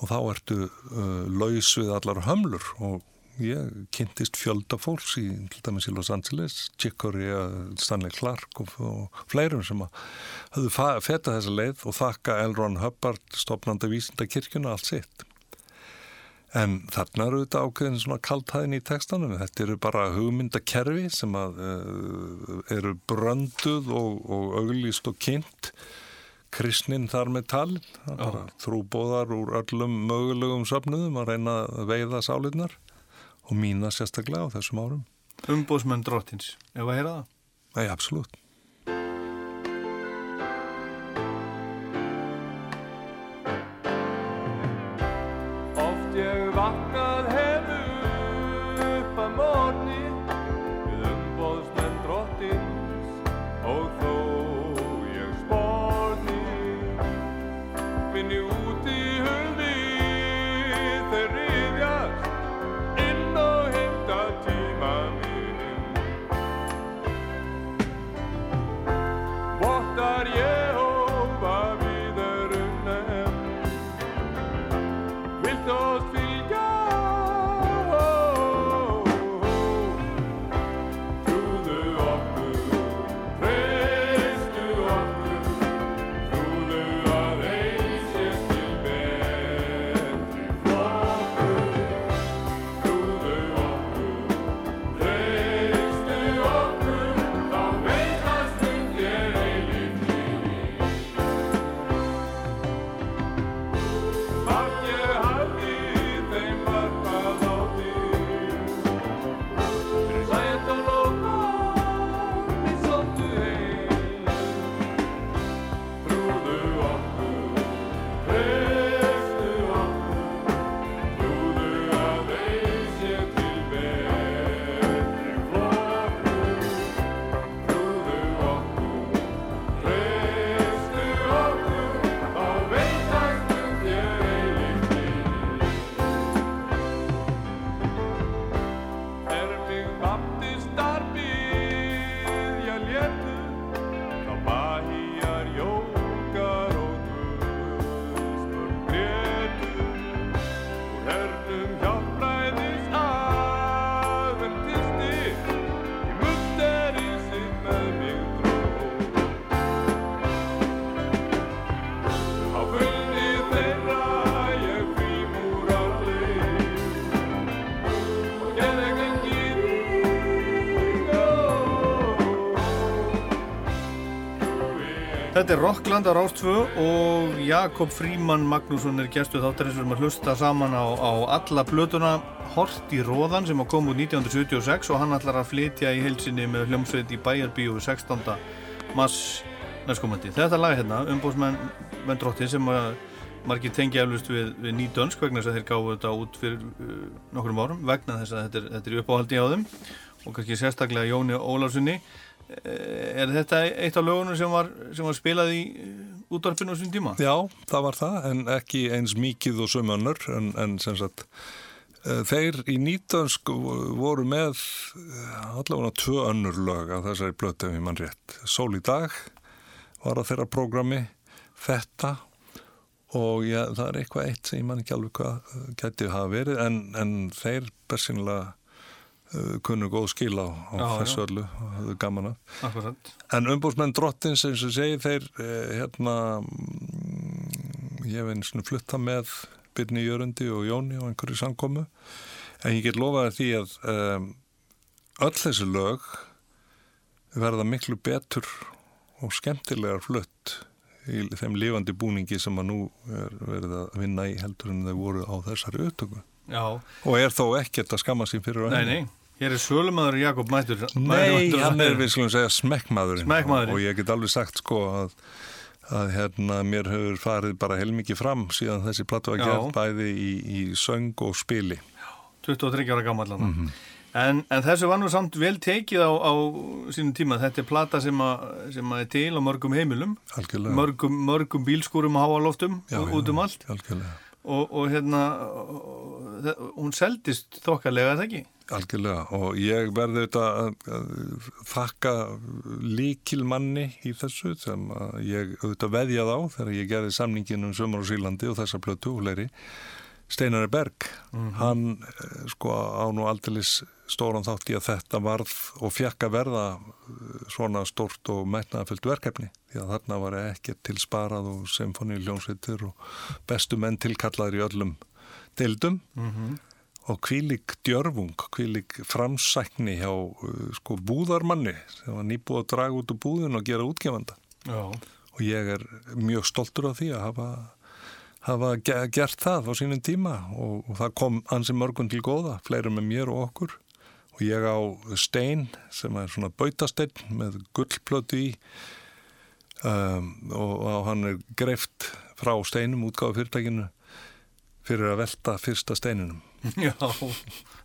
og þá ertu uh, laus við allar hömlur og ég kynntist fjölda fólks í til dæmis í Los Angeles, Chick Corea, Stanley Clark og, og fleirum sem að höfðu feta þessa leið og þakka L. Ron Hubbard, stopnanda vísindakirkjuna, allt sitt. En þarna eru þetta ákveðin svona kaltæðin í textanum. Þetta eru bara hugmyndakerfi sem að, uh, eru brönduð og, og auglýst og kynnt. Kristnin þar með talin, þrúbóðar úr öllum mögulegum söfnuðum að reyna að veiða sálinnar og mína sérstaklega á þessum árum. Umbóðsmenn drottins, ef að heyra það? Nei, absolutt. Þetta er Rockland á Rástfö og Jakob Fríman Magnússon er gestuð þáttarins við erum að hlusta saman á, á alla blötuna Hort í Róðan sem kom út 1976 og hann ætlar að flytja í heilsinni með hljómsveit í Bæjarbíu 16. mass næstkomandi. Þetta lag hérna, umbóðsmenn Vendróttin sem margir tengja eflust við, við nýdönsk vegna þess að þeir gáðu þetta út fyrir uh, nokkrum árum vegna þess að þetta er, þetta er uppáhaldi á þeim og kannski sérstaklega Jóni Ólafssoni Er þetta eitt af lögunum sem var, sem var spilað í uh, útvarpinu á þessum tíma? Já, það var það, en ekki eins mikið og sömönnur, en, en sem sagt, uh, þeir í nýtönsk voru með allavega tvö önnur lög af þessari blötu ég mann rétt. Sól í dag var að þeirra prógrami, þetta og já, það er eitthvað eitt sem ég man ekki alveg hvað gæti hafa verið, en, en þeir bersinlega uh, kunnu góð skil á, á Já, þessu já. öllu og hafðu gaman af. Akkurat. En umbúrsmenn drottins eins og segi þeir eh, hérna ég hef einu svona flutta með Byrni Jörundi og Jóni og einhverju samkomu en ég get lofaði því að um, öll þessi lög verða miklu betur og skemmtilegar flutt í þeim lifandi búningi sem að nú er verið að vinna í heldur en þau voru á þessari Já, og er þó ekkert að skamma sín fyrir nei. Hér er sölumæður Jakob Mættur. Nei, hann er við skulum segja smekkmaðurinn Smekkmaðurinn. og ég get alveg sagt sko að, að hérna mér hefur farið bara heilmikið fram síðan þessi platu að Já. gerð bæði í, í söng og spili 23 ára gammal mm Mhm. En, en þessu var nú samt vel tekið á, á sínum tíma. Þetta er plata sem, a, sem er til á mörgum heimilum, algjörlega. mörgum, mörgum bílskúrum á háaloftum út um allt. Algjörlega. Og, og hérna, og, hún seldist þokkalega, er það ekki? Algjörlega og ég verði þetta að, þakka líkil manni í þessu sem ég auðvitað veðjað á þegar ég gerði samningin um Sömur og Sílandi og þessa plötu og fleiri Steinari Berg, hann eh, sko á nú aldeilis stóran þátt í að þetta varð og fekk að verða eh, svona stórt og metnaðafyllt verkefni. Því að þarna var ekkert til sparað og symfóníuljónsveitir og bestu menn tilkallaður í öllum deildum. Og kvílik djörfung, kvílik framsækni hjá uh, sko búðarmanni sem var nýbúið að draga út úr búðin og gera útgefanda. Já. og ég er mjög stoltur af því að hafa, hafa ge- gert það á sínum tíma og, það kom ansi mörgum til góða, fleiri með mér og okkur og ég á stein sem er svona bautasteinn með gullplötu í um, og, og hann er greift frá steinum útgáðu fyrirtækinu fyrir að velta fyrsta steininum (laughs) Já,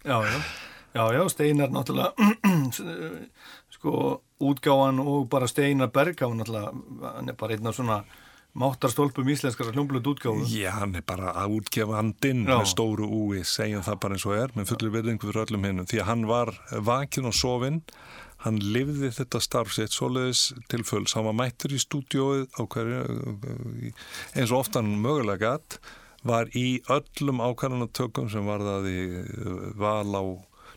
já, já. Já, já, Steinar náttúrulega, (clears throat) sko, útgáfan og bara Steinar Berg, hann er bara einn af svona máttarstólpum íslenskara hljómblut útgáfu. Já, hann er bara að útgefa andinn með stóru úi, segjum það bara eins og er, með fullir virðingu fyrir öllum hinnum, því að hann var vakin og sofinn, hann lifði þetta starf sitt svoleiðis til fulls, hann var mættur í stúdióið eins og ofta hann mögulega gatt, var í öllum ákvarðanatökum sem varðaði eh, val á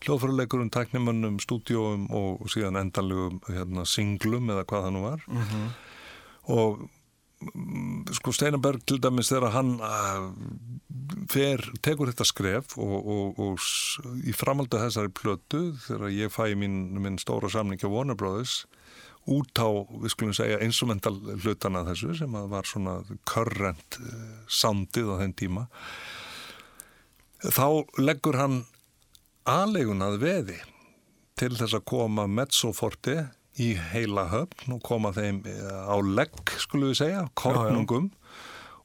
hljóðfæruleikurum, tæknimönnum, stúdióum og síðan endanlegum hérna, singlum eða hvað það nú var. Og sko Steinarberg til dæmis þegar hann uh, fer, tekur þetta skref og, og, og í framaldu þessari plötu þegar ég fæ minn, minn stóra samning á Warner Brothers út á, við skulum segja, instrumental hlutana þessu sem var svona current uh, soundið á þenn tíma þá leggur hann aðlegun að veði til þess að koma mezzoforti í heila höfn og koma þeim eh, á legg, skulum við segja, kornungum.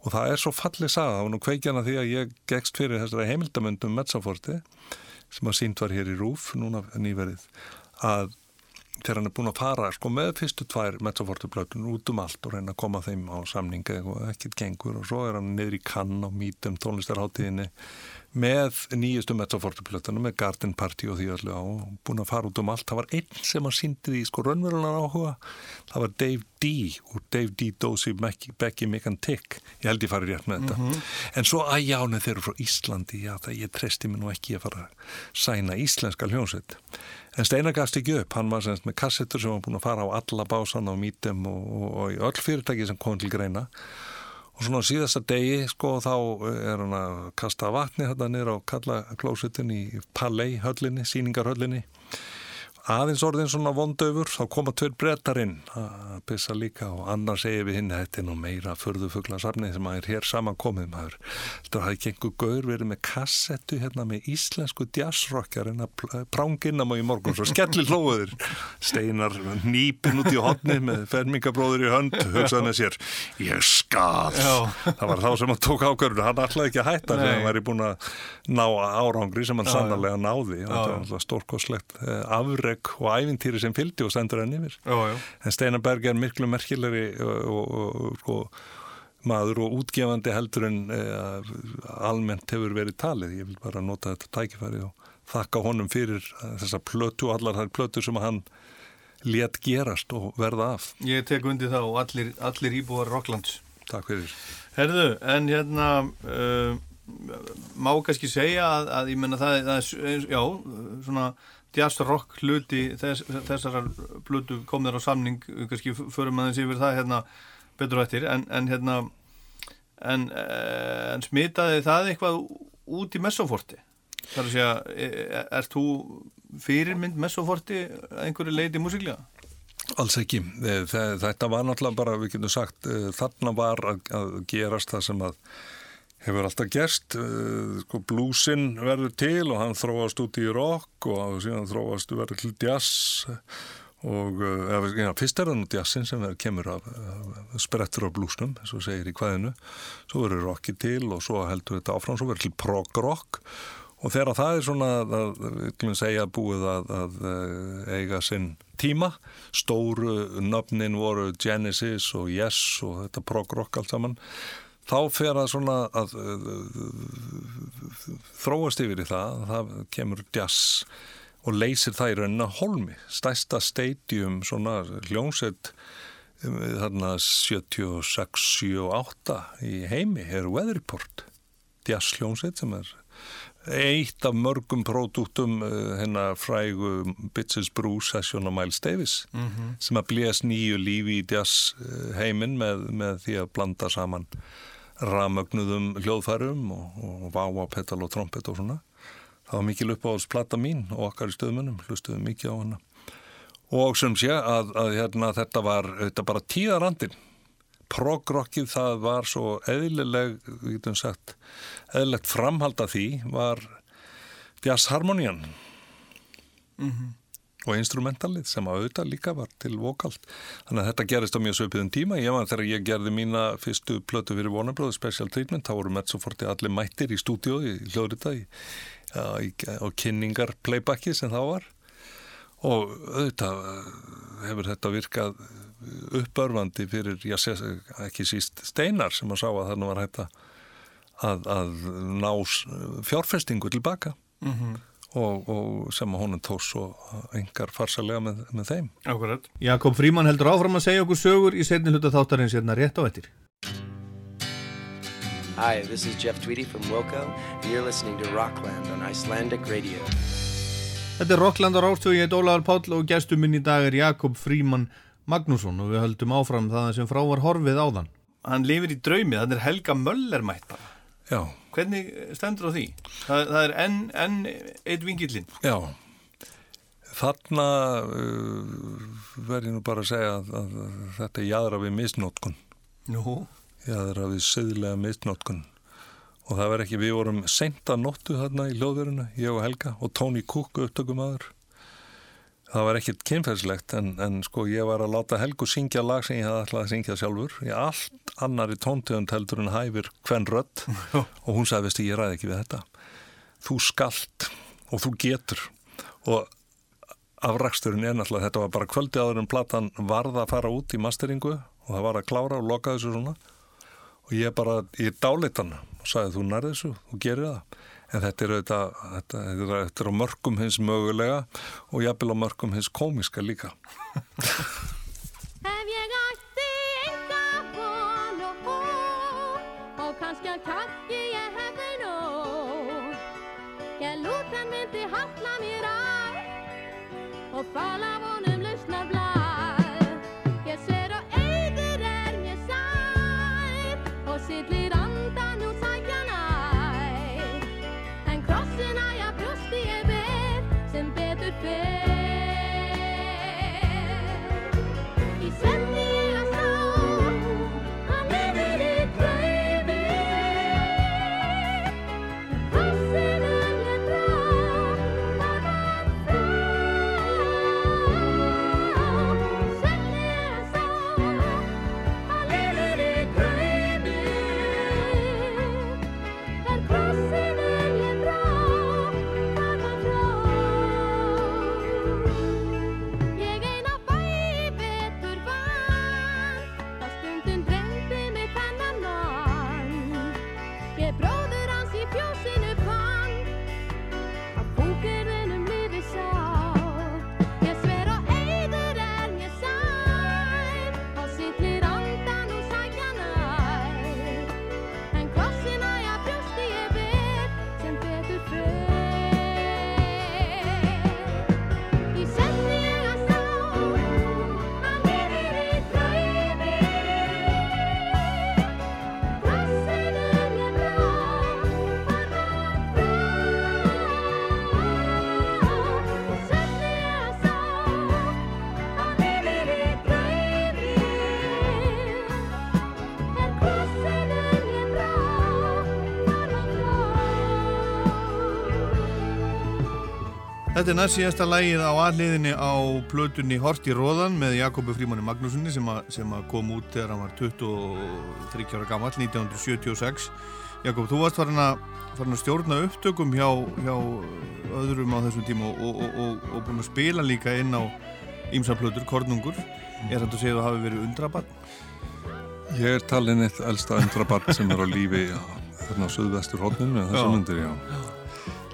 Og það er svo fallið saga, var nú kveikjana því að ég gegst fyrir þessari heimildamöndum mezzoforti sem að sínt var hér í Rúf, núna nýverið, að þegar hann er búin að fara sko, með fyrstu tvær mezzofortublötun út um allt og reyna að koma þeim á samninga og ekkert gengur. Og svo er hann niður í kann á mítum tónlistarháttíðinni með nýjustu mezzofortublötunum með Garden Party og því öllu á og búin að fara út um allt. Það var einn sem að síndi því sko raunverulega áhuga. Það var Dave D úr Dave D. Dozy Becky Mikan Tick. Ég held ég farið rétt með þetta. En svo að jáni þeir eru frá Íslandi. Já það ég treysti mig nú ekki að fara að sæna íslenska hljónsveit en Steinar gafst ekki upp, hann var semst með kassettur sem var búin að fara á alla básan á mítum og, og, og í öll fyrirtæki sem kom til greina. Og svona á síðasta degi sko þá er hann að kasta vatni þetta niður á kalla klósitin í Palais höllinni, síningarhöllinni aðeins orðin svona vondöfur þá koma tveir brettar inn að pissa líka og annar segir við hinn þetta er nú meira förðufugla safnið sem að er hér samankomið maður. Þetta hafði gengur gaur verið með kassettu hérna með íslensku jazzrockjar en að prangina má í morgun svo skellir hlóður steinar nýpin út í hotni með fermingabróður í hönd hugsaði með sér ég skal. Það var þá sem hann tók ákvörður hann ætlaði ekki að hætta sem hann væri búin að ná árangri sem hann sannarlega náði og afreg og ævintýri sem fylgdi og stendur henni yfir Já, já. en Steinar Berg er miklu merkilegri og, og, og sko, maður og útgefandi heldur en eh, almennt hefur verið talið ég vil bara nota þetta tækifæri og þakka honum fyrir þessa plötu og allar þær plötu sem hann let gerast og verða af Ég tek undir það og allir, allir íbúar Rocklands. Takk fyrir Herðu, en hérna uh, má kannski segja að, að ég menna það, það er, já, svona jazz rock hluti þess, þessar blutu kom þér á samning, kannski förum aðeins yfir það hérna betur á eftir, en, en hérna en, eh, en smitaði það eitthvað út í messoforti? Það er að segja, e- ert þú fyrirmynd messoforti einhverju leiti músiklega? Alls ekki. Þe- Þetta var náttúrulega bara, við getum sagt, eh, þarna var að gerast það sem að hefur alltaf gerst. Eh, Sko, blúsin verður til og hann þróast út í rock og síðan þróast verður til jazz og eh, eða, fyrst er það nú jazzin sem verður kemur af, af sprettur af blúsnum, eins og segir í kvæðinu. Svo verður rocki til og svo heldur þetta áfram, svo verður til prog rock Og þegar það er svona, að, segja, búið að, að eh, eiga sinn tíma, stóru nöfnin voru Genesis og Yes og þetta prog rock allt saman, þá fer það svona að uh, þróast yfir í það, það kemur jazz og leysir það í rauninna holmi, stæsta stadium svona hljónsett um, þarna 76, 78 í heimi er Weatherport jazz hljónsett sem er eitt af mörgum pródúktum uh, hennar frægu Bitches Brew Session og Miles Davis sem að blés nýju lífi í jazz uh, heiminn með, með því að blanda saman ramögnuðum hljóðfærum og, og váa, petal og trompet og svona. Það var mikil uppáhalds plata mín og okkar í stöðmunum, hlustuðum mikið á hana. Og sem sé að, að hérna, þetta var þetta bara tíðarandin progrockið það var svo eðlileg, við getum sagt eðlilegt framhald af því var jazzharmonían og instrumentalið sem að auðvitað líka var til vokalt. Þannig að þetta gerist á mjög söpiðum tíma. Ég var þegar ég gerði mína fyrstu plötu fyrir Warner Special Treatment, þá voru Metsoforti allir mættir í stúdíói, í hljóðrita í, já, í, á kynningar playbacki sem það var. Og auðvitað eh, hefur þetta virkað uppörfandi fyrir, já, sé- ekki síst Steinar sem að sá að þannig var hægt að, að, ná fjárfestingu tilbaka og, og sem að honum tóð svo engar farsalega með, með þeim. Akkurat. Jakob Fríman heldur áfram að segja okkur sögur í setni hluta þáttarins hérna rétt á ettir. Hi, this is Jeff Tweedy from Wilco, and you're listening to Rockland on Icelandic Radio. Þetta er Rockland á Rástögu, ég heit Ólaður Páll og gestur minn í dag er Jakob Fríman Magnússon og við höldum áfram það sem frá var horfið áðan. Hann lifir í draumi, það er Helga Möller mætt bara. Já, Hvernig stendur á því? Það, það er enn en eitt vingillinn. já. Þarna uh, verð ég nú bara að segja að, að, að þetta er jæðra við misnótkun. Nú, Jæðra við söðlega misnótkun. Og það verð ekki, við vorum seinta nóttu þarna í hljóðveruna, ég og Helga og Tony Cook upptökumadur. Það var ekkert kynferðslegt en, en sko ég var að láta Helgu syngja lag sem ég hafði ætlað að syngja sjálfur. Í allt annari tóntegund heldur en hæfir hvern rödd. (laughs) Og hún sagði, veistu, ég ræði ekki við þetta. Þú skalt og þú getur. Og afraksturinn er náttúrulega, þetta var bara kvöldi áður en platan varð að fara út í masteringu og það var að klára og loka þessu svona. Og ég bara, ég dálit hann og sagði þú nærði þessu, þú gerir það en þetta er auðvitað, þetta, þetta, þetta er á mörgum hins mögulega og jafnvel á mörgum hins komiska líka. Ef ég ætti enga von og hó og kannski að krakki ég hefði nóg. Ég lúten myndi halla mér að og fala vonum lausnar blað Ég ser og eigur er mér sær og sillir ég brjósti ég ber sem betur fer Þetta er næst síðasta lægið á aðliðinni á plötunni Hort í Róðan með Jakobi Frímanni Magnúsinni sem, að- sem að kom út þegar hann var 23 ára gammal 1976 Jakob, þú varst farin að, farin að stjórna upptökum hjá, hjá öðrum á þessum tíma og, og, og, og búin að spila líka inn á Ímsaplötur, Kornungur. Er þetta að segja að þú hafi verið undrabann? Ég er talin eitt elsta undrabarn sem er á lífi þarna á Suðvestur hodninu Já. þessu myndir, já.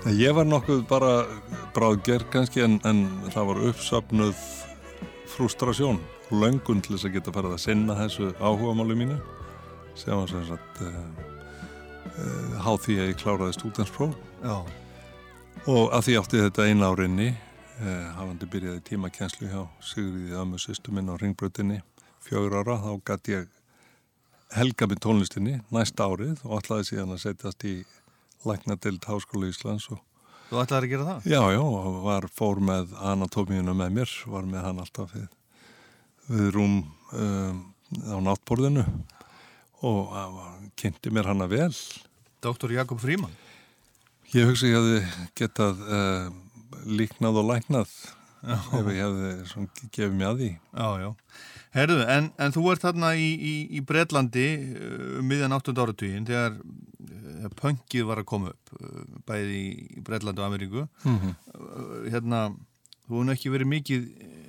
Ég var nokkuð bara bráðger kannski en, en það var uppsöfnuð frustrasjón löngun til þess að geta farið að sinna þessu áhugamáli mínu sem var sem sagt uh, uh, háð því að ég kláraði stúdenspróf Já. og að því átti þetta eina árinni uh, hafandi byrjaði tímakenslu hjá Sigriði ömmu sýstu minn á ringbrötinni fjögur ára þá gæti ég helga með tónlistinni næsta árið og ætlaði síðan að setjast í læknadild Háskóla Íslands og Þú ætlaði að gera það? Já, já, var fór með anatómíuna með mér, var með hann alltaf við, við rúm um, á náttborðinu og uh, kynnti mér hana vel. Dr. Jakob Fríman? Ég hugsa ég hefði getað uh, líknað og læknað ef ég hefði gefið mér að því. Já, já. Herðu, en, en þú ert þarna í, í, í Breitlandi um miðjan 8. áratugin þegar uh, pöngið var að koma upp uh, bæði í Breitlandi og Ameríku. Mhm. Uh, hérna, þú hefði ekki verið mikið, uh,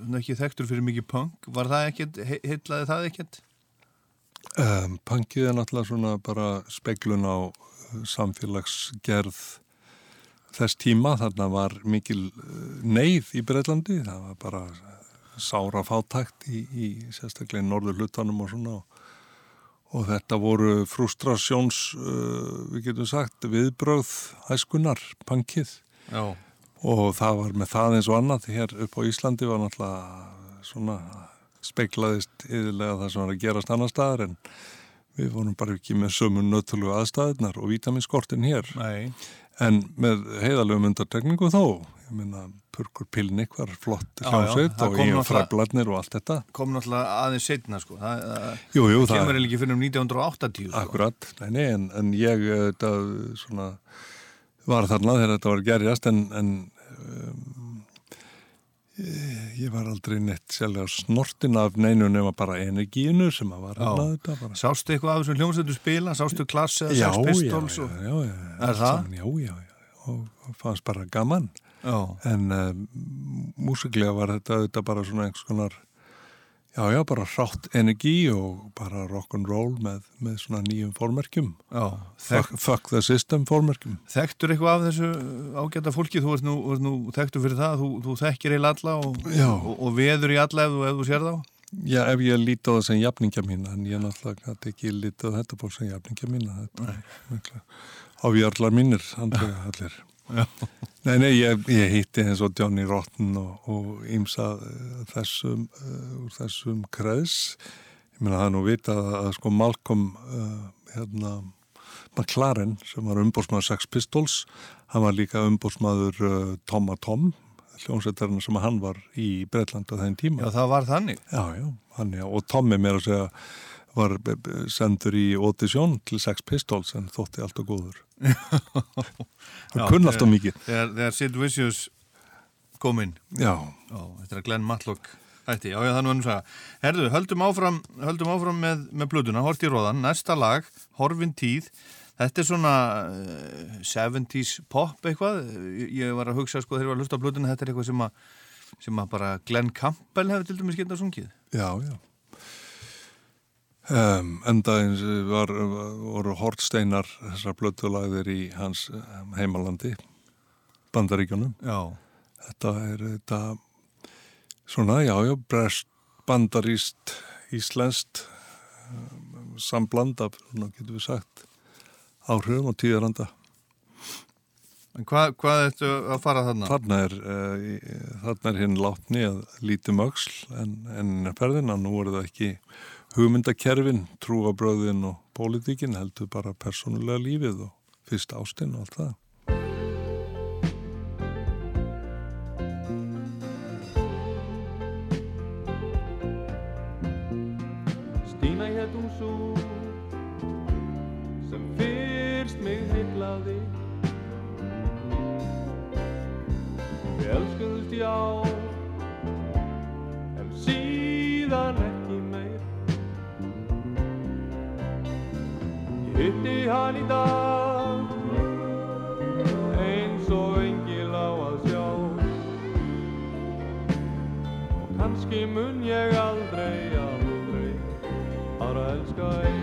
þú hefði ekki þekktur fyrir mikið pöng. Var það ekkert, he- heillaði það ekkert? Um, Punkið er náttúrulega svona bara speglun á uh, samfélagsgerð þess tíma. Þarna var mikil uh, neyð í Breitlandi. Það var bara sára fátækt í, í sérstaklega norður hlutanum og svona og, og þetta voru frustrasjóns, uh, við getum sagt, viðbröð hæskunar, punkið Já. og það var með það eins og annað hér upp á Íslandi var náttúrulega svona speiklaðist yfirlega það sem var að gerast annar staðar en við vorum bara ekki með sömu nöttulu aðstæðunar og vitaminskortin hér Nei. En með heiðalögum undartekningu þó ég meina Purkur Pilnik var flott hljómsveit það og ég og fræbladnir og allt þetta Kom náttúrulega aðeins setna, sko. Það, það, Jú, jú, það það- kemur ekki fyrir um 1980. Sko. Akkurat, nei, nei, en, en ég eh, þetta, svona, var þarna þegar þetta var gerjast en, en um, ég, var aldrei neitt sérlega snortin af neinu nema bara energinu sem að var hérna þetta bara. Sástu eitthvað af þessum hljómsveitu spila? Sástu klass eða sex pistols? já, já, já, já, saman, Já, já, já, og, og fannst bara gaman. Já. En um, músiklega var þetta, þetta bara svona einhvers konar, já, já, bara hrátt energi og bara rock'n'roll með, með svona nýjum formerkjum. Já. Fuck, fuck the system formerkjum. Þekktur eitthvað af þessu ágæta fólki? Þú ert nú, nú þekktur fyrir það, þú, þú þekkir eil alla og, og, og veður í alla ef þú, ef þú sér þá? Já, ef ég líti á það sem jafningja mína, en ég náttúrulega gæti ekki lítið á þetta fólk sem jafningja. Þetta er mikla áfjarlar mínir, andlega allir. Nei, nei, ég, ég hitti eins og Johnny Rotten og, og ímsa uh, þessum, uh, þessum kreðs. Ég meina það er nú vitað að, að sko Malcolm, uh, hérna, McLaren sem var umbósmaður Sex Pistols, hann var líka umbósmaður uh, Tom a Tom, hljómsveitarinn sem hann var í Breitlanda þenn tíma. Já, það var þannig. Já, já, hann já, og Tommy mér að segja var sendur í audition til Sex Pistols en þótti alltaf góður. (laughs) Hann kunn alltaf mikið. Þegar, Sid Vicious kom inn. Já. Já, þetta er Glenn Matlock. Ætti, já, já, það er nú ennum sagða. Herðu, höldum áfram, höldum áfram með, með blöðuna, hort í róðan, næsta lag, Horfin tíð. Þetta er svona uh, 70s pop eitthvað. Ég, var að hugsa, sko, þegar ég var að hlusta á blöðuna, þetta er eitthvað sem að, sem að bara Glenn Campbell hefur til dæmis getað sungið. Já, já. Um, enda eins var, voru hortsteinar þessar blötulagðir í hans heimalandi, bandaríkjunum. Já. Þetta er þetta svona, já, já, brest, bandaríst, íslenskt, um, sambland af, svona getur við sagt, áhrifum og tíðaranda. En hvað, hvað ertu að fara þarna? Þarna er, uh, þarna er hinn látni að lítum öxl en, en ferðina, nú er það ekki hugmyndakerfin, trúabröðin og pólitíkin heldur bara persónulega lífið og fyrst ástinn og allt það. Hitti hann í dag eins og engil á að sjá. Og kannski mun ég aldrei, aldrei aðra elska eins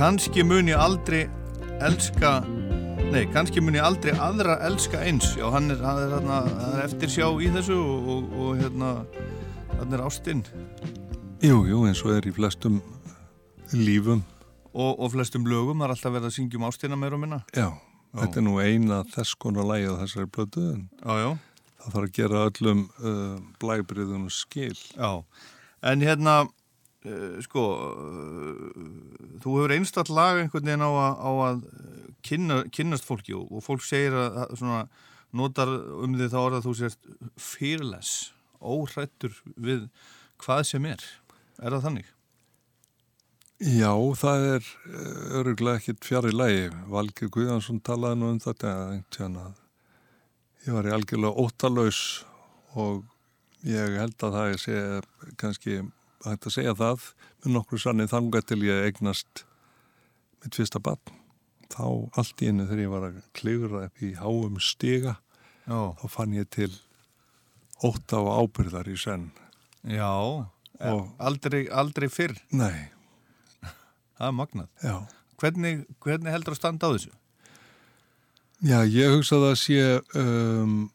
eins Kanski mun ég aldrei elska Nei, kannski mun ég aldrei aðra elska eins. Já, hann er, hann er, hann er eftir sjá í þessu og, og, og hérna hann er ástinn Jú, jú, eins og er í flestum lífum. og, og flestum lögum, það er alltaf verið að syngjum ástina meir og minna. Já, þetta er nú eina þess konar lægi á þessari en Já, já, það þarf að gera öllum uh, blæbriðunum skil. já. En hérna sko uh, þú hefur einstall lag einhvern veginn á að, á að kynna, kynnast fólki og, og fólk segir að, að svona notar um því þá orða að þú sést fearless, óhrættur við hvað sem er er það þannig? Já, það er öruglega ekkit fjari lægi. Valgir Guðjansson talaði nú um þetta ég var í algjörlega óttalaus og ég held að það sé kannski hægt að segja það með nokkru sannið þangað til ég eignast mitt fyrsta barn. Þá allt í einu þegar ég var að klifra upp í háum stiga Já, þá fann ég til ótta og ábyrðar í senn. já Og- aldrei, aldrei fyrr, Nei, (laughs) það er magnað já. Hvernig, hvernig heldur að standa á þessu? Já, ég hugsa að sé um,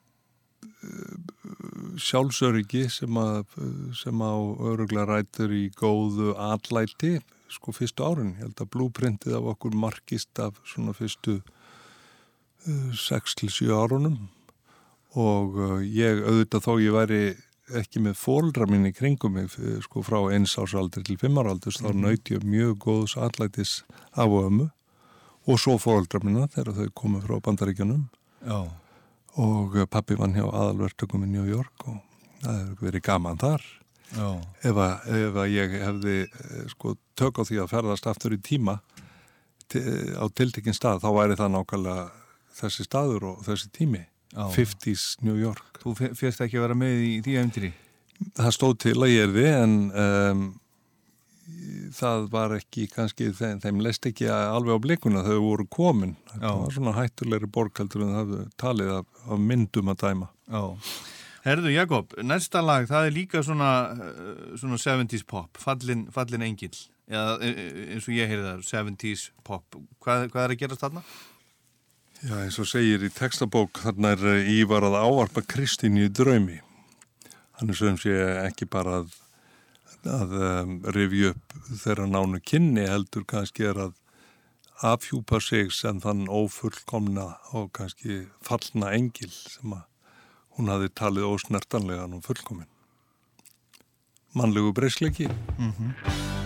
sjálfsöryggi sem, að, sem á öruglega rætur í góðu atlæti sko fyrstu árin. Ég held að blúprintið af okkur markist af svona fyrstu uh, 6-7 árunum. Og uh, ég auðvitað þó ég væri ekki með fóldra minni kringum mig uh, sko frá eins ásaldri til fimmaraldurs þá naut ég mjög góðs atlætis af ömu og svo fóldra minna þegar þau komið frá bandaríkjunum. Já, og pappi vann hjá aðalvertökum í New York og það hefur verið gaman þar. Ef að, ef að ég hefði eh, sko tök á því að ferðast aftur í tíma ti- á tiltekinn stað þá væri það nákvæmlega þessi staður og þessi tími. Já. 50s New York. Þú fyrst ekki að vera með í því efndri það stóð til að ég erði en um, það var ekki kannski þeim, þeim leist ekki alveg á blikuna þau voru komin Já. var svona hættulegri borkaldur en það talið af, af myndum að dæma Já. Herðu Jakob, næsta lag það er líka svona, uh, svona 70s pop, fallin, fallin engil eða e- e- eins og ég heyrði það 70s pop, hvað, hvað er að gerast þarna? Já, eins og segir í textabók, þarna er eh, Ívar að ávarpa Kristínu í draumi. Hann er sem sé ekki bara að, að um, rifja upp þeirra nánu kynni heldur kannski er að afhjúpa sig sem þann ófullkomna og kannski fallna engil sem að hún hafi talið ósnertanlega nú fullkomin. Mannlegu breysleiki. Það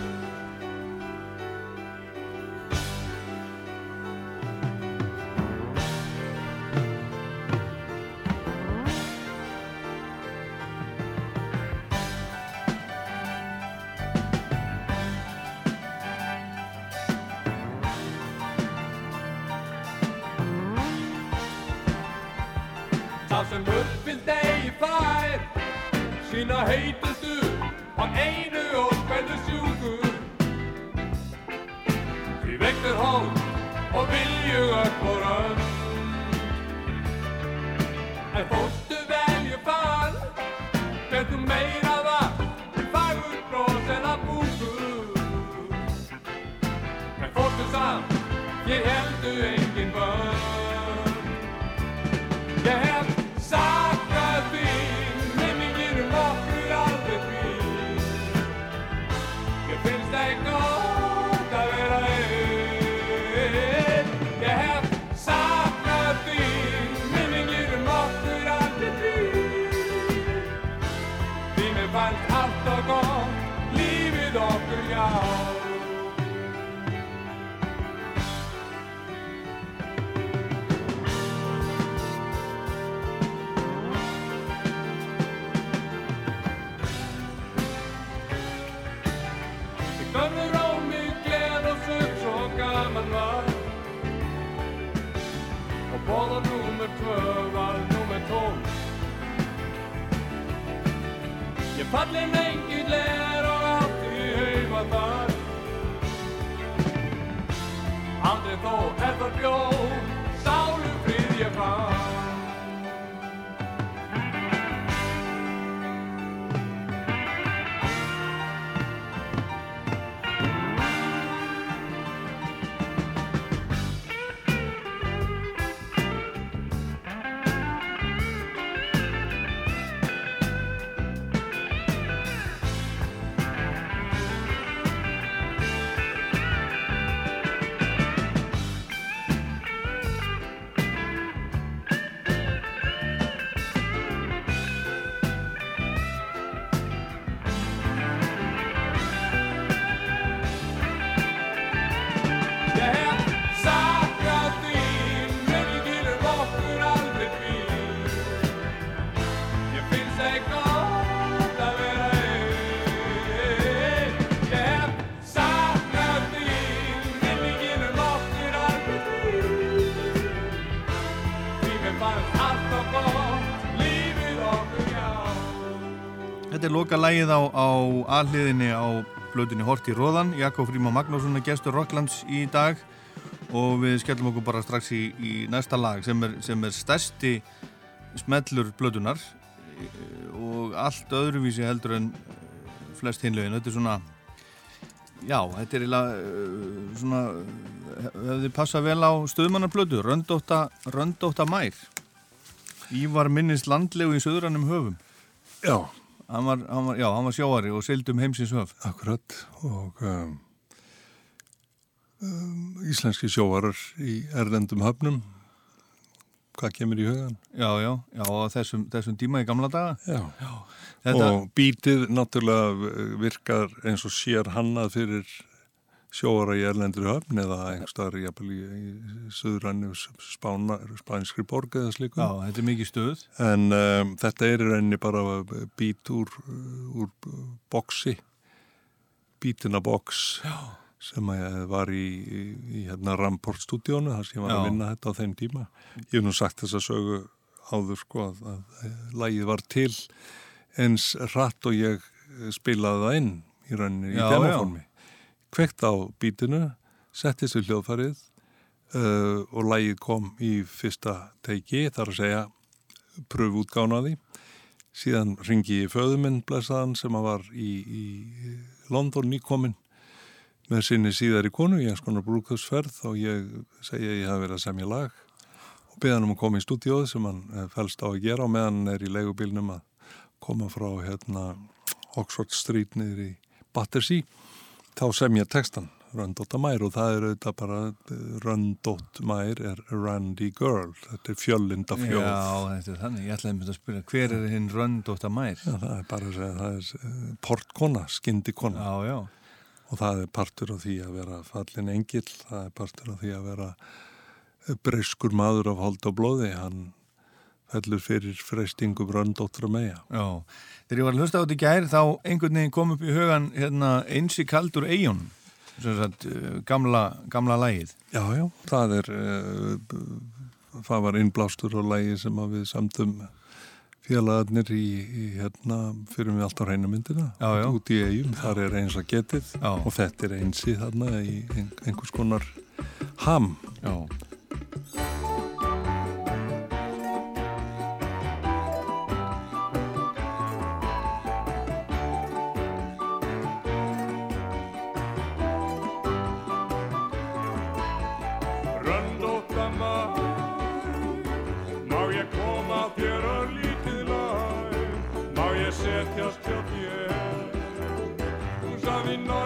er loka lægið á, á aðliðinni á blöðinni Horti Róðan. Jakob Fríma Magnússon er gestur Rocklands í dag og við skellum okkur bara strax í, í næsta lag sem er, sem er stærsti smellur blöðunar og allt öðruvísi heldur en eh, flest hinlegin. Þetta er svona, já, þetta er eiginlega eh, svona, hefði passað vel á stöðmannarblödu, röndótta, röndótta mær. Ívar minnist landlegu í söðrannum höfum. Já, Hann var, hann var, já, hann var sjóari og seildum heimsins höf. akkurat og um, um, íslenski sjóarar í erlendum höfnum hvað kemur í hugan? Já, já, já, á þessum, þessum tíma í gamla daga. Já, Þetta, og bítið náttúrulega virkar eins og sér hannað fyrir sjóara í erlendri höfn eða einhverstaðar í, í söðrannu spænskri borg eða slíku. já, þetta er mikið stöð. En um, þetta er í rauninni bara bít úr, úr boksi, bítina boks Já. sem að var í, í, í hérna Ramport stúdíónu, þar sem ég var að Já. vinna þetta á þeim tíma. Ég hef nú sagt þess að sögu áður sko að, að lægið var til eins rætt og ég spilaði það inn í rauninni Já, í demoformi. Kveikt á bítinu, settist við hljóðfarið uh, og lægið kom í fyrsta teiki, þar að segja pröfútgánaði. Síðan ringi ég föðuminn blessaðan sem að var í, í London nýkominn með sinni síðar í konu, ég er skonar brúkusferð og ég segja ég hafi verið að semja lag og beða hann um að koma í stúdíóð sem hann eh, fælst á að gera og meðan hann er í leigubílnum að koma frá hérna Oxford Street niður í Battersea þá semja textan Röndótt að mær og það er auðvitað bara Röndótt mær er Randy Girl, þetta er fjöllinda fjóð Já, þetta er þannig. Ég ætlaði að spyrja, hver er hinn röndóta mær? Já, það er bara að segja, það er eh, portkona, skyndikona Já, já. og það er partur af því að vera fallin engill, það er partur af því að vera breyskur maður af hold og blóði, hann fellur fyrir freystingum röndóttra meja. Já, þegar ég var að hlusta á þetta í gær þá einhvern veginn kom upp í hugan hérna, einsi kaldur sem sagt uh, gamla, gamla lægið Já, já, það er uh, það var innblástur á lægi sem við samtum félagarnir í, í hérna fyrir við allt á reynamyndina Já, já. út í eigum, þar er eins að getið Já. og þetta er einsi þarna í ein, einhvers konar ham Já, setjast hjá þér Hún saði no,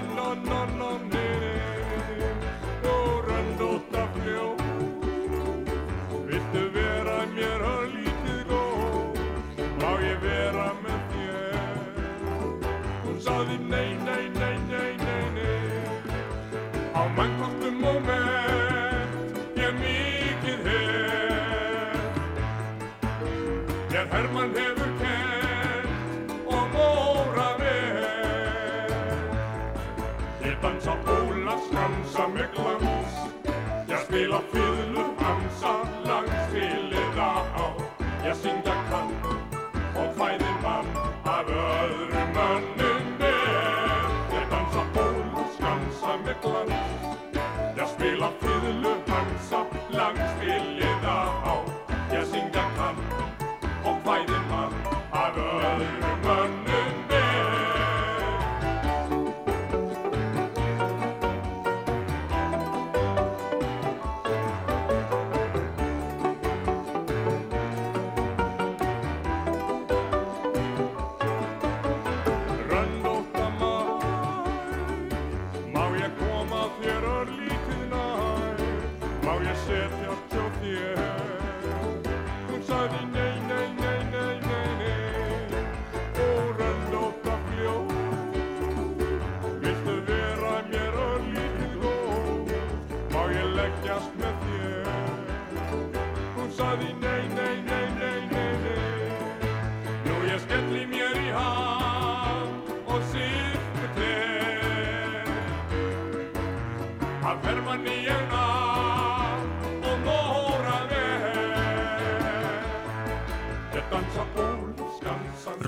Ég spila fiðlu hansa langs fylið á Ég syngja kann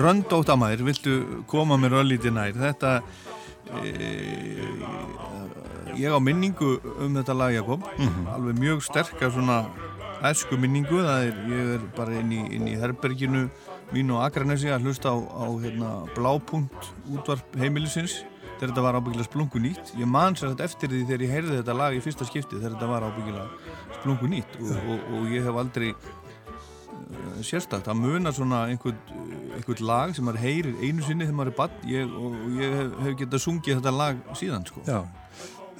skansa Röndóttamæður, viltu koma mér öllítið nær? Þetta, e, ég á minningu um þetta lag, Jakob, alveg mjög sterka svona æsku minningu, það er, ég er bara inn í, inn í herberginu mín og Akranesi að hlusta á, á hérna, blápunkt útvarp heimilisins þegar þetta var ábyggilega splungu nýtt ég man sér þetta eftir því þegar ég heyrði þetta lag í fyrsta skipti þegar þetta var ábyggilega splungu nýtt og, og, og ég hef aldrei sérstakt, það munar svona einhvern, lag sem maður heyrir einu sinni þegar maður er bann ég, og, ég hef, hef getað sungið þetta lag síðan sko. Já,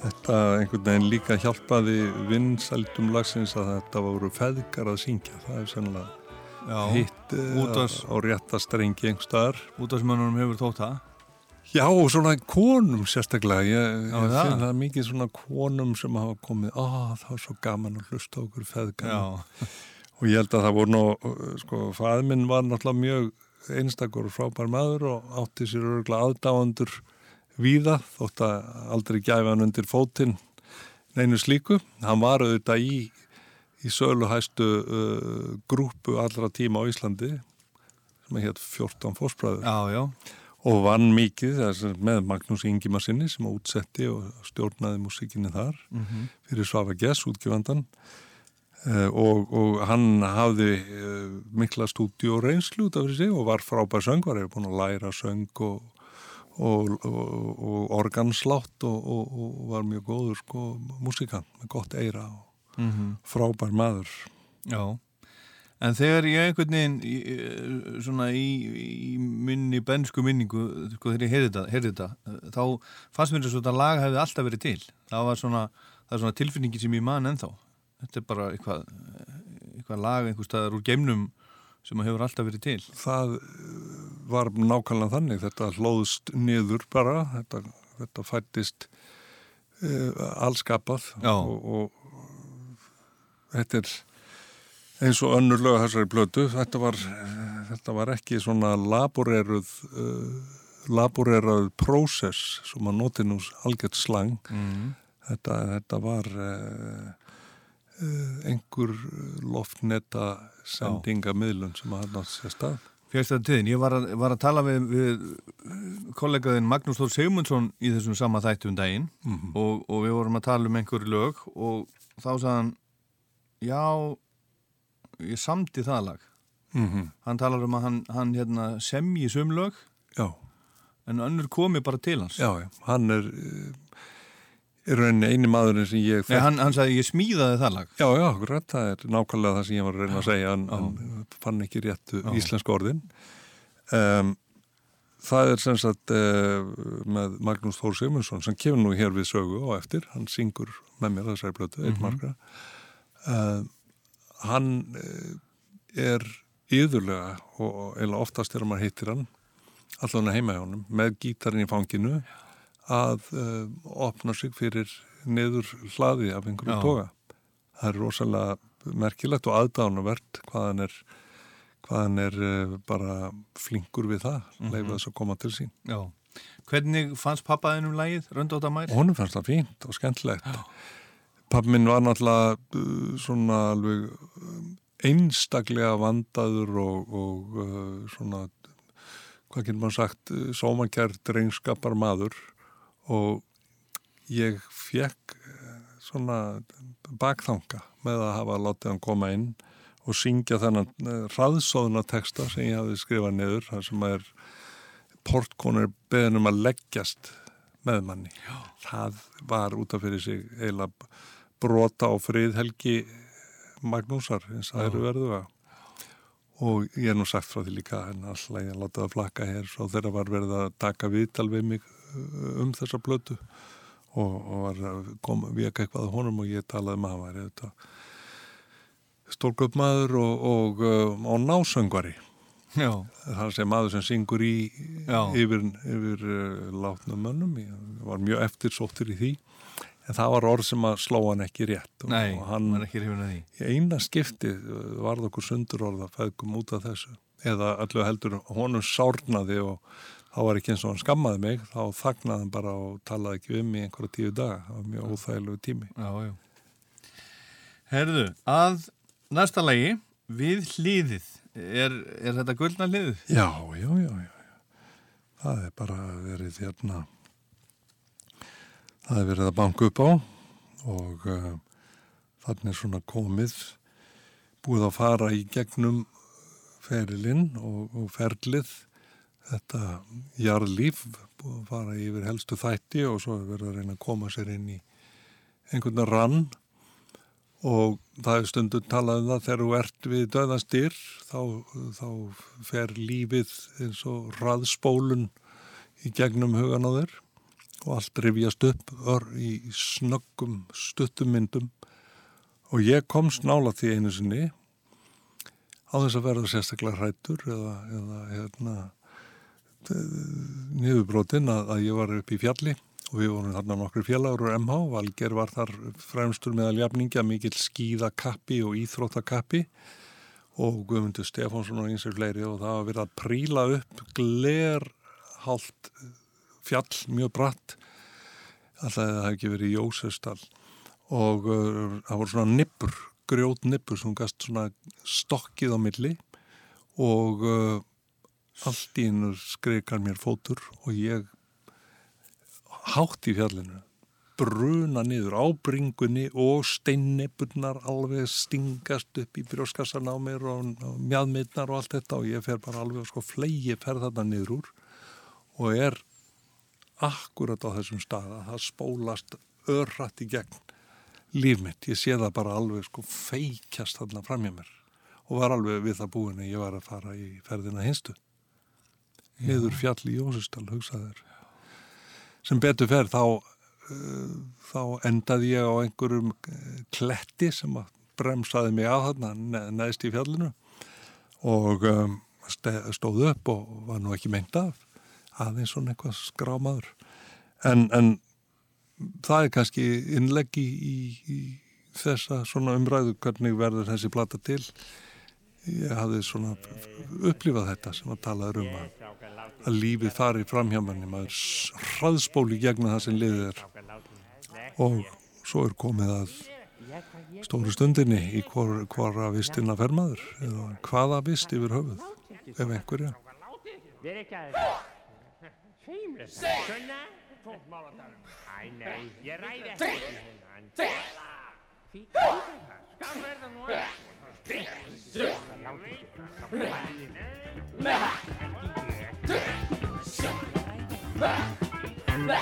þetta einhvern veginn líka hjálpaði vinsældum lagsins að þetta voru feðgar að syngja. Það er sennilega hitt útvarps- á rétta strengi einhverstaðar. útvarsmönnunum hefur þótt það Já, og svona konum sérstaklega. Ég, Já, ég það. finn það mikið svona konum sem hafa komið, á, það var svo gaman að hlusta okkur feðgar. Já, Og ég held að það voru nú, sko, fæðminn var náttúrulega mjög einstakur og frábær maður og átti sér örgulega aðdáandur víða, þótt að aldrei gæfa hann undir fótinn neinu slíku. Hann var auðvitað í, í söluhæstu uh, grúpu allra tíma á Íslandi, sem er hér 14 fórsbræður já, já. Og vann mikið með Magnús Ingimarsinni sem útsetti og stjórnaði músikinni þar fyrir Svafa Gess, útgefandan uh, og, og hann hafði uh, mikla stúdíu og reynslu út af sig og var frábær söngvar, er búin að læra söng og, og, og, og organslátt og, og var mjög góður sko músikant með gott eira og frábær maður. Já, en þegar ég einhvern veginn svona í, í minni bensku minningu, sko þegar ég heyrði þetta, heyrði þetta þá fannst mér þess að lag hefði alltaf verið til. Það var svona, það er svona tilfinningi sem ég man ennþá. Þetta er bara eitthvað, eitthvað lag einhvers staðar úr geimnum sem hefur alltaf verið til. það var nákvæmlega þannig. Þetta hlóðst niður bara. Þetta, þetta fættist uh, allskapað. Og, og þetta er eins og önnur lög þessari blötu þetta var, eh, þetta var ekki svona laboreruð uh, laboreruð prósess sem að noti nú algjört slang. Mm. þetta, þetta var uh, einhver loftneta sendingamiðlun sem að hann átt sér stað. Þetta tíðin, ég var að, var að tala við, við kollegaðin Magnús Þór Sigmundsson í þessum sama þættum daginn og, og við vorum að tala um einhverju lög og þá sagði hann já, ég samdi það lag. Mm hann talar um að hann, hann hérna, semji sum lög Já, en önnur komi bara til hans. Já, já, hann er er rauninni eini maðurinn sem ég Nei, hann, hann sagði ég smíðaði það lag. Já, já, akkurat, það er nákvæmlega það sem ég var að reyna að segja, hann, hann fann ekki réttu Já. íslensk orðin. Um, það er sem sagt uh, með Magnús Þór Sigmundsson sem kemur nú hér við sögu og eftir, hann syngur með mér þessari blötu, einn margra. Uh, hann uh, er yðurlega og, og eða oftast þegar maður hittir hann, allan heima hjá honum, með gítarinn í fanginu að uh, opna sig fyrir neður hlaði af einhverju toga. Það er rosalega merkilegt og aðdánuvert hvað hann er, hvað hann er uh, bara flinkur við það, mm leifa þess að koma til sín. Já. Hvernig fannst pappaðin um lagið, Röndóta Mær? Og honum fannst það fínt og skemmtilegt. Pappi minn var náttúrulega uh, svona alveg einstaklega vandaður og, og svona, hvað getur maður sagt, sómakjær drengskapar maður og ég fekk uh, svona bakþanga með að hafa látið hann koma inn og syngja þennan uh, hraðsóðuna texta sem ég hafði skrifað niður, þar sem er portkonur beðin um að leggjast með manni. Já. Það var út af fyrir sig eiginlega brota á friðhelgi Magnúsar, eins og það eru verðu að. Og ég er nú sagt frá því líka en alltaf ég láta það flakka hér svo þegar var verið að taka viðtal við mig um þessa blötu og, og var að koma við eitthvað að honum og ég talaði með hann var þetta stórgöpmaður og, og, uh, og násöngvari. Já. það sem maður sem syngur í Já. yfir, yfir uh, látnum mönnum. Ég var mjög eftirsóttur í því. En það var orð sem að sló hann ekki rétt og, Nei, og hann ekki að eina skipti uh, varð okkur sundur orða fæðgum út af þessu. Eða öllu heldur honum sárnaði og þá var ekki eins og hann skammaði mig þá þagnaði hann bara og talaði ekki um í einhverja tíu daga, það var mjög óþægilegu tími Já, já. Herðu, að næsta lagi, við hlýðið. Er, er þetta gullna hlýðið? Já, já, já, já. Það er bara verið hérna, það er verið að banka upp á og uh, þannig er svona komið, búið að fara í gegnum ferilinn og, og ferlið, þetta að fara yfir helstu þætti og svo er verið að reyna að koma sér inn í einhvern rann. Og það er stundu talað um það þegar þú ert við döðastýr þá, þá fer lífið eins og raðspólun í gegnum hugan á þér og allt rifjast upp í snöggum stuttum myndum. Og ég komst nála því einu sinni á þess að verða sérstaklega hrættur eða, eða hérna niðurbrotin að, að ég var upp í fjalli og við vorum þarna nokkur félagur úr MH, Valger var þar fremstur meðal jafningja, mikill skíðakappi og íþróttakappi og Guðmundur Stefánsson og einsir fleiri og það var verið að príla upp glerhalt fjall, mjög bratt. Alltaf það hefði ekki verið Jósefstal og uh, það voru svona nippur, grjót nippur sem gast svona stokkið á milli og uh, allt í hennu skreikar mér fótur og ég hátt í fjallinu bruna niður á bringunni og steinnipurnar alveg stingast upp í brjóskassan á mér og, mjadmiðnar og allt þetta og ég fer bara alveg sko flegi fer þarna niður úr og er akkurat á þessum staða það spólast örrætt í gegn líf mitt, ég sé það bara alveg sko feikjast þarna fram hjá mér og var alveg við það búin að ég var að fara í ferðina hinstu niður fjall í Jósustal hugsaður sem betur fer þá uh, þá endaði ég á einhverjum uh, kletti sem að bremsaði mig á þarna ne neðst í fjallinu. Og um, stóð upp og var nú ekki meint af aðeins svona eitthvað skrámaður. En, en það er kannski innleggi í, í, þessa svona umræðu hvernig verður þessi plata til ég hafði svona upplifað þetta sem að talaður um að, að lífið fari fram hjá manni maður hraðspóli gegna það sem liðið er og svo er komið að stóru stundinni í hvor, hvora vistina fer maður eða hvaða vist yfir höfuð ef einhverja að að um. Nei, ég ræði ekki hennan. Fela. Fík, fík Bah!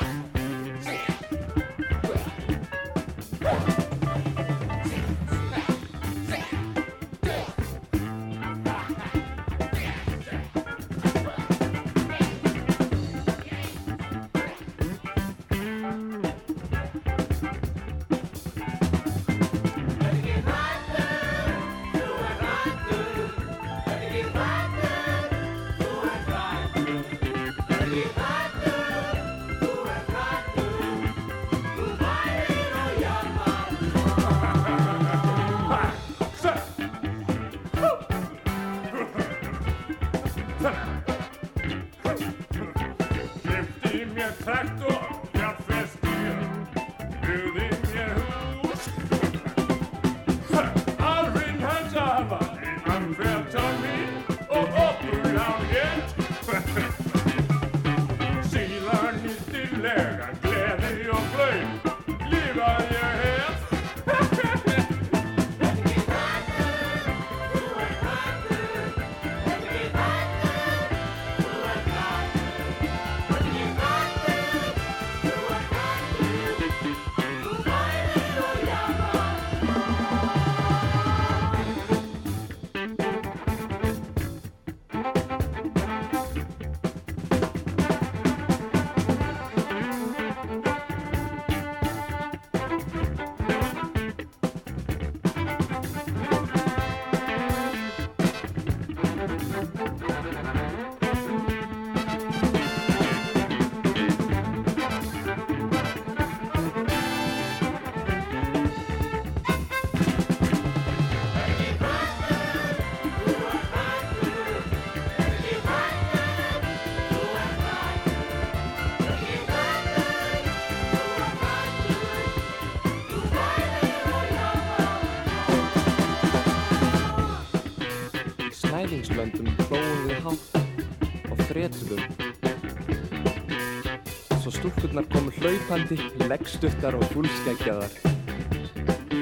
Hlaupandi, leggstuttar og fullskeggjaðar.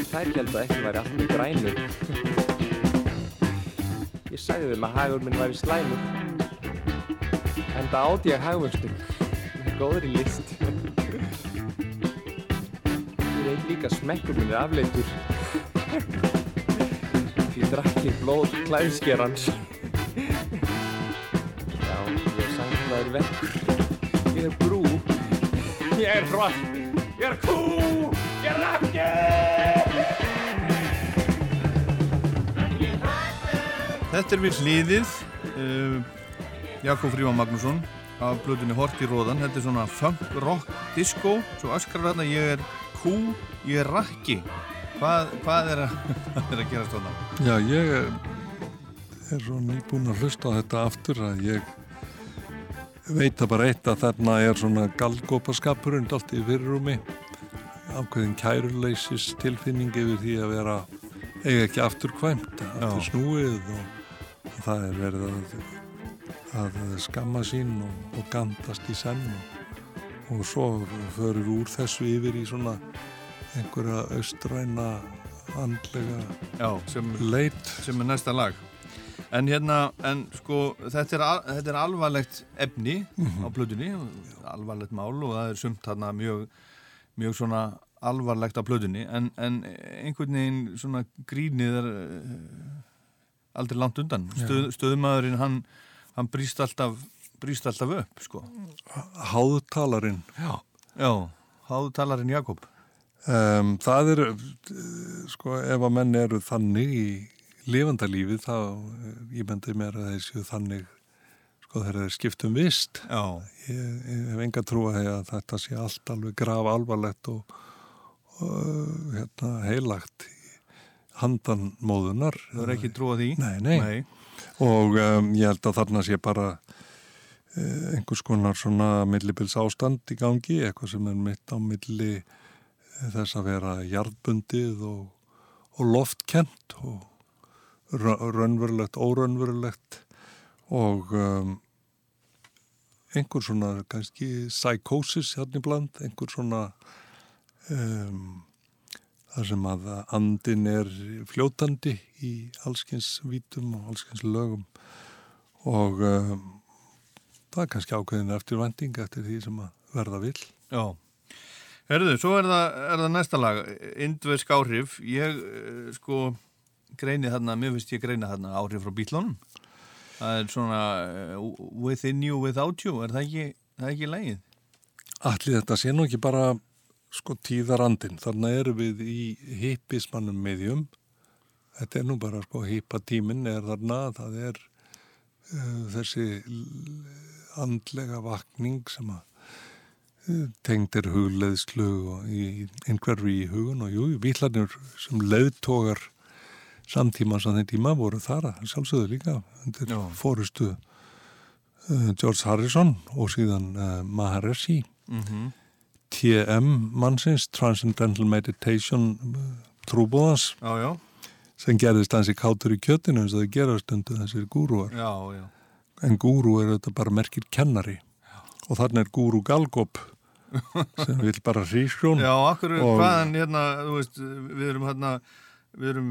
Þær held að ekki væri allt með grænu. Ég sagði þeim að hagur minn væri slæmur. En það átt ég hagvöxtum með góðri list. Ég veit líka að smekkur minn er afleitur. Því drakk ég blóð klæðskerans. Já, ég er sanglaður vekkur. Ég er brú. Ég er hroll. Ég er kú. Ég er rakki. Þetta er við hliðið uh, Jakob Fríman Magnússon af blöðunni Hort í Róðan þetta er svona funk, rock, disco svo öskrar hérna, ég er kú ég er rakki hvað, hvað er, að, (laughs) er að gera stóna? Já, ég er, er svo nýbúin að hlusta á þetta aftur að ég veit að bara eitt að þarna er svona galgópaskapurinn allt í fyrirrúmi. Ákveðin kæruleysis tilfinning yfir því að vera eiga ekki afturkvæmt aftur snúið og, það er verið að, að skamma sín og, og gandast í senn og, og svo förum við úr þessu yfir í svona einhverja austræna andlega Já, sem, leit. sem er næsta lag en hérna, en sko þetta er, þetta er alvarlegt efni á blöðunni, alvarlegt mál og það er sumt þarna mjög mjög svona alvarlegt á blöðunni en, en einhvern veginn svona grínið er eh, aldrei langt undan. Stöð, stöðumæðurinn hann, hann brýst alltaf brýst alltaf upp sko. Háðtalarinn já, já háðtalarinn Jakob. Um, það er, uh, sko, ef að menn eru þannig í lifandalífi þá, uh, ég bendi mér að þessu þannig, sko, þegar þeir skiptum vist. Ég, ég hef enga trú að þetta sé allt alveg graf alvarlegt og, og hérna, heilagt í handan móðunar. Það er ekki trú að því? Nei, nei. Nei. Og um, ég held að þarna sé bara uh, einhvers konar svona millibils ástand í gangi, eitthvað sem er mitt á milli þess að vera jarðbundið og, og loftkent og raunverulegt, órraunverulegt og um, einhver svona kannski psychosis hérna í bland, einhver svona um, þar sem að andin er fljótandi í allskins vítum og allskins lögum og um, það er kannski ákveðin eftir vending eftir því sem að verða vill. Já. Herðu, svo er það, er það næsta lag, Indversk áhrif. Ég, eh, sko, greini þarna, mér finnst ég greina þarna áhrif frá bílunum. Það er svona eh, within you, without you, er það ekki, það er ekki lægið? Allir þetta sé nú ekki bara sko tíðarandin, þarna erum við í hippismannum meðjum þetta er nú bara sko hippatímin er þarna, það er uh, þessi andlega vakning sem að uh, tengd er hugleðslu og í einhverfi í hugun og jú, výtlanir sem leiðtógar samtíma sem þeim tíma voru þar að sjálfsögðu líka undir fórustu uh, George Harrison og síðan uh, Maharishi Mhm. TM mannsins, Transcendental Meditation trúbóðans Já, já. sem gerðist hans í kátur í kjötinu eins og það gera stundu þessir gúrúar Já, já. en gúrú er þetta bara merkir kennari og þarna er gúrú Galgop sem vil bara hrísjón Já, akkur, hvaðan hérna, þú veist, við erum hérna, við erum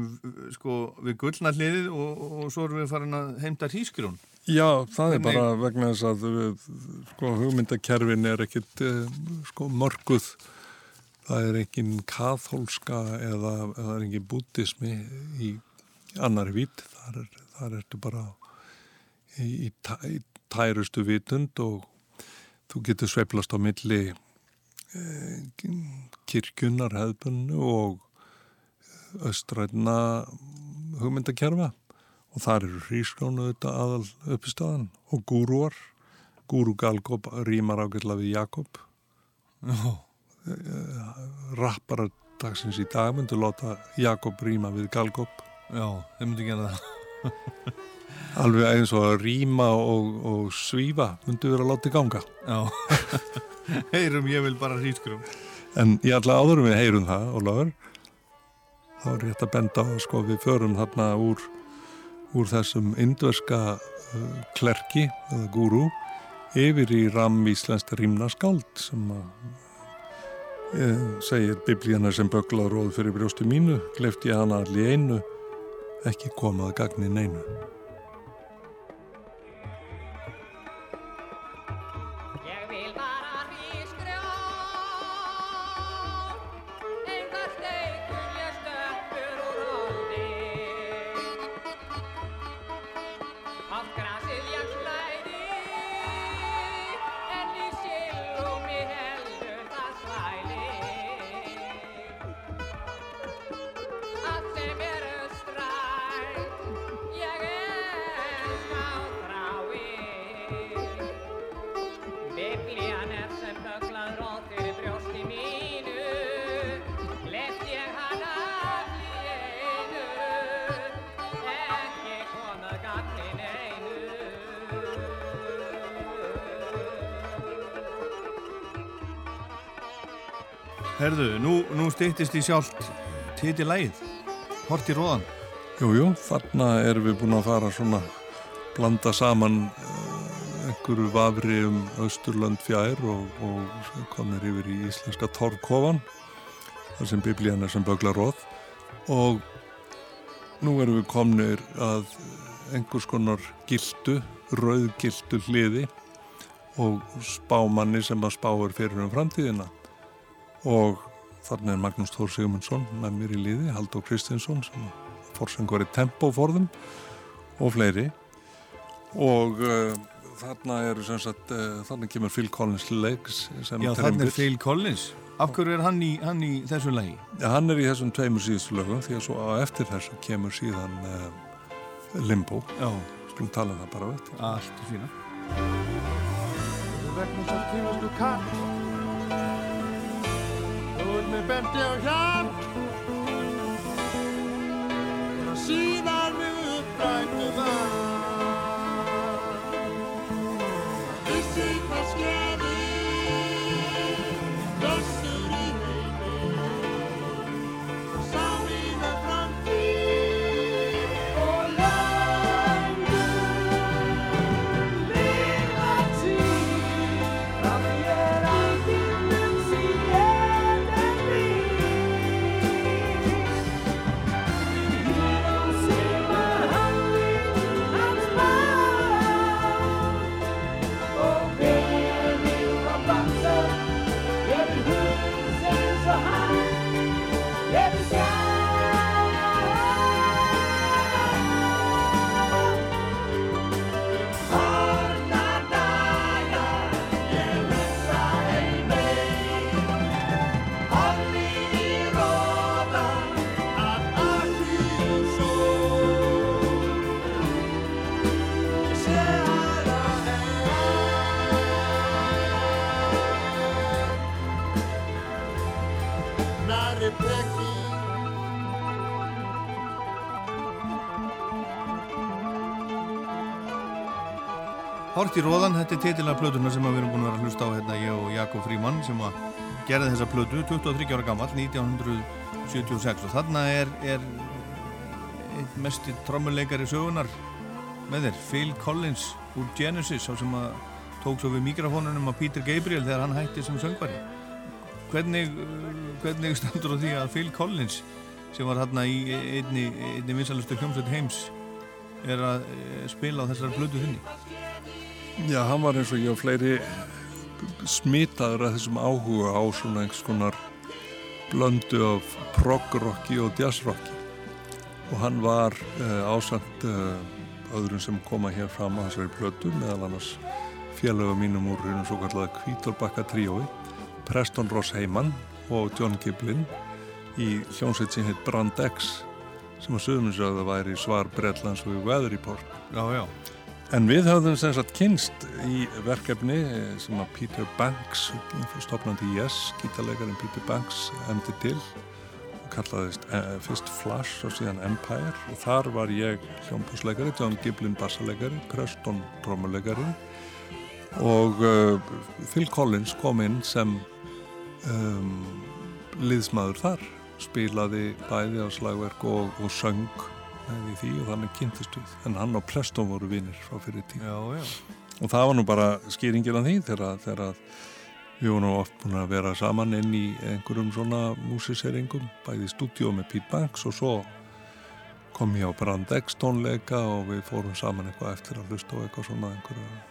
sko við gullna hliðið og, og svo erum við farin að heimta hrísgrjón. Já, það er Hvernig- bara vegna þess að við, sko, hugmyndakerfin er ekkit uh, sko, mörguð það er engin kathólska eða, eða það er engin bútismi í annar vít þar, er, þar ertu bara í, í, í tærustu vitund og þú getur sveiflast á milli uh, kirkjunar hefðbunnu og östrætna hugmyndakerfa og þar eru hrískránu þetta aðal uppistaðan og gúrúar gúrú Galgop rýmar ágætla við Jakob Já. rappara dagsins í dag myndu láta Jakob rýma við Galgop Já, þeir myndu gera það. alveg eins og að rýma og, og svífa myndu vera að í ganga Já, (laughs) heyrum ég vil bara hrísgrjón. en ég ætla áður en við heyrum það Ólafur þá er rétt að benda á sko við förum þarna úr úr þessum indverska uh, klerki eða gúru yfir í ram íslenskt rýmna skáld sem að eh, segir biblíana sem bögla róð fyrir brjóstu mínu, glefti ég hana allir einu, ekki komað gagni neinu. Stýttist í sjálft titilægið, hort í róðan. Jújú, jú, þarna erum við búin að fara svona blanda saman uh, einhverju vafri um Östurlönd fjær og, og komir yfir í íslenska torrkofan þar sem biblían er sem bögla róð og nú erum við komnir að einhvers konar gildu, rauðgildu hliði og spámanni sem að spáur fyrir um framtíðina. Og þarna er Magnús Þór Sigmundsson með mér í liði, Haldur Kristinsson sem fórsöngur í tempoforðum og fleiri og uh, þarna eru sem sagt uh, þarna kemur Phil Collins legs sem Já, þarna er Phil Collins. Af hverju er hann í, hann í þessu lægi? Já, hann er í þessum tveimur síðustu lögum því að svo á eftir þessu kemur síðan uh, Limbo Já. Skulum tala um það bara veit Allt í fína Vegna svo kemur þú kall Þú ert með benti á hjart Og síðan Hort í róðan, þetta er titilega plötuna sem við erum búin að vera að hlusta á hérna, ég og Jakob Fríman sem að gerði þessa plötu, 23 ára gammal, 1976 og þarna er, er einn mesti trommuleikari sögunar með þér, Phil Collins úr Genesis, sá sem að tók svo við mikrofónunum að Peter Gabriel þegar hann hætti sem söngvari. Hvernig, hvernig standur á því að Phil Collins sem var hérna í einni, einni vinsalustu hljómsveit heims er að spila á þessari plötu þinni? Já, hann var eins og ég og fleiri smitaður að þessum áhuga á svona einhvers konar blöndu af prog-rocki og jazz-rocki. Og hann var uh, ásamt uh, öðrum sem koma hér fram á þessari plötu meðal annars félögum mínum úr húnum svo kallaða Kvítorbakka tríói Preston Ross Heyman og John Giblin í hljómsveit sem heit Brand X sem að sögum þess að það væri svar Breitlands við Weather Report Já, já En við höfðum sem sagt kynst í verkefni sem að Peter Banks, stopnandi Yes, gítarleikarinn Peter Banks, emdi til og kallaðist eh, fyrst Flash og síðan Empire. Og þar var ég hljómbúsleikari, John Giblin bassaleikari, Creston trommuleikari og uh, Phil Collins kom inn sem um, liðsmaður þar, spilaði bæði á slagverk og, og söng í því og þannig kynntist við. En hann og Preston voru vinnir frá fyrir tíð. Já, já. og það var nú bara skýringin af því þegar, þegar við vorum oft búin að vera saman inn í einhverjum svona músiseringum bæði í stúdíu með Pete Banks og svo kom ég á Brand X tónleika og við fórum saman eitthvað eftir að hlusta á eitthvað svona einhverja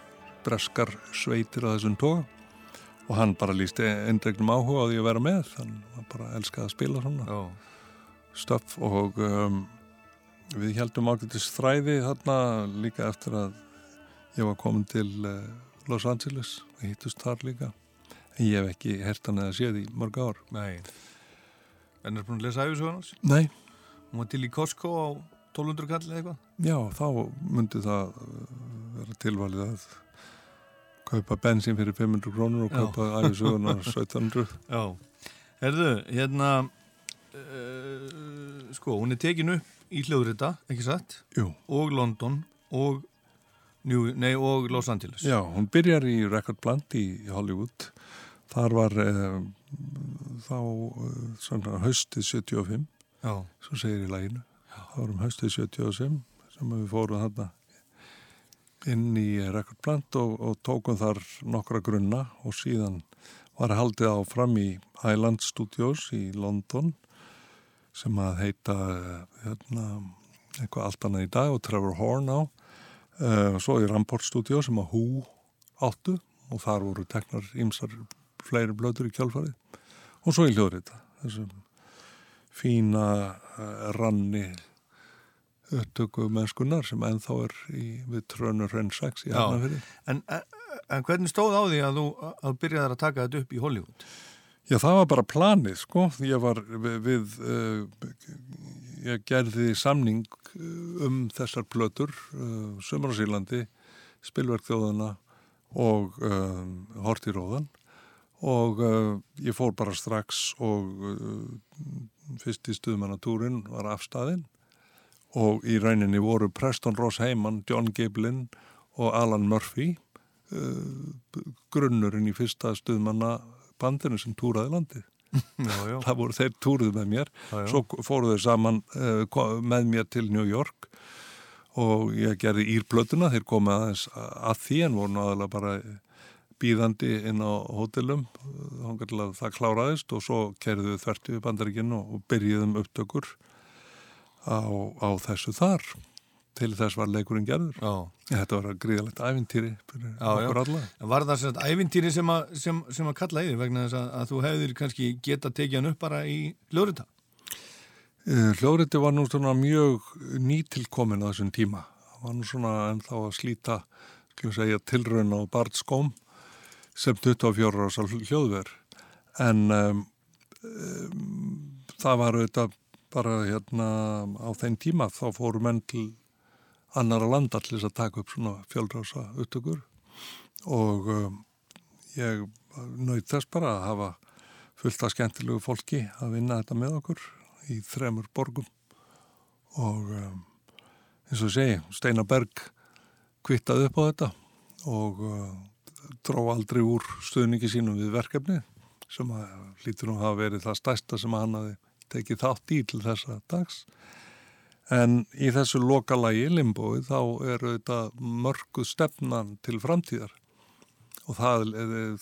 breskar sveitir að þessum toga. Og hann bara lísti eindregnum áhuga á því að vera með. Hann var bara elskað að spila svona. Já. stöff og um, við heldum ákveðtis þræði þarna líka eftir að ég var komin til uh, Los Angeles og hittust þar líka en ég hef ekki hert hann eða séð í mörg ár Nei. En er búin að lesa æfisögun hans? Nei, Hún var til í Costco á 1200 kall eða eitthvað? já, þá myndi það uh, vera tilvalið að kaupa bensín fyrir 500 krónur og kaupa æfisögunar 1700 (laughs) Já. Herðu, hérna, uh, sko, hún er tekin upp í hljóðrita, ekki satt? Jú. Og London og, New, nei, og Los Angeles. Já, hún byrjar í Record Plant í Hollywood. Þar var uh, þá uh, svona haustið 75, Já. svo segir í læginu. Það var um haustið 75 sem við fórum þarna inn í Record Plant og, og tókum þar nokkra grunna og síðan var haldið á fram í Highland Studios í London sem að heita eh, hérna, eitthvað allt annað í dag og Trevor Horn á uh, svo í Rampart Studio sem að Who áttu og þar voru teknar ímsar fleiri blöður í kjálfarið og svo í hljóðrita þessum fína uh, ranni upptöku mennskunar sem ennþá er í, við Trönur Renn 6 í Já. Hafnafyrði. En, en hvernig stóð á því að þú að byrjaði að taka þetta upp í Hollywood? Já, það var bara planið, sko. Ég var við, uh, ég gerði samning uh, um þessar plötur, uh, Sumarasílandi, Spilverkþjóðana og uh, Hortiróðan og ég fór bara strax og fyrst í stuðmannatúrin var afstæðin og í rauninni voru Preston Ross Heyman, John Giblin og Alan Murphy grunnurinn í fyrsta stuðmanna bandinu sem túraði landið. (laughs) Já, já. Það voru þeir túruðu með mér, Já, svo fóruðu þeir saman uh, með mér til New York og ég gerði írblötuna, þeir komið aðeins að því en voru náðalega bara býðandi inn á hótelum, að það kláraðist og svo kerðuðu þvertu við bandaríkinn og og byrjuðum upptökur á, á þessu þar. Til þess var leikurinn gerður. Já. Þetta var gríðalegt ævintýri Var það svona ævintýri sem að, sem, sem að kalla þig vegna þess að, að þú hefðir kannski geta tekið hann upp bara í hljóðrita? Eh, Hljóðriti var nú svona mjög nýtilkomin á þessum tíma. Var nú svona ennþá að slíta, segja, tilraun á Bartskóm sem 24 ára hljóðver. En um, um, það var auðvitað bara hérna á þeim tíma þá fóru menn til annara landa til þess að taka upp svona fjöldrasa upptökur. Og um, ég naut þess bara að hafa fullt af skemmtilegu fólki að vinna þetta með okkur í þremur borgum. Og um, eins og segi, Steinar Berg kvittaði upp á þetta og uh, dró aldrei úr stuðningi sínum við verkefni sem að lítur nú að hafa verið það stærsta sem hann hafi tekið þátt í til þessa dags en í þessu lokalagi limbói þá eru þetta mörguð stefnan til framtíðar og það,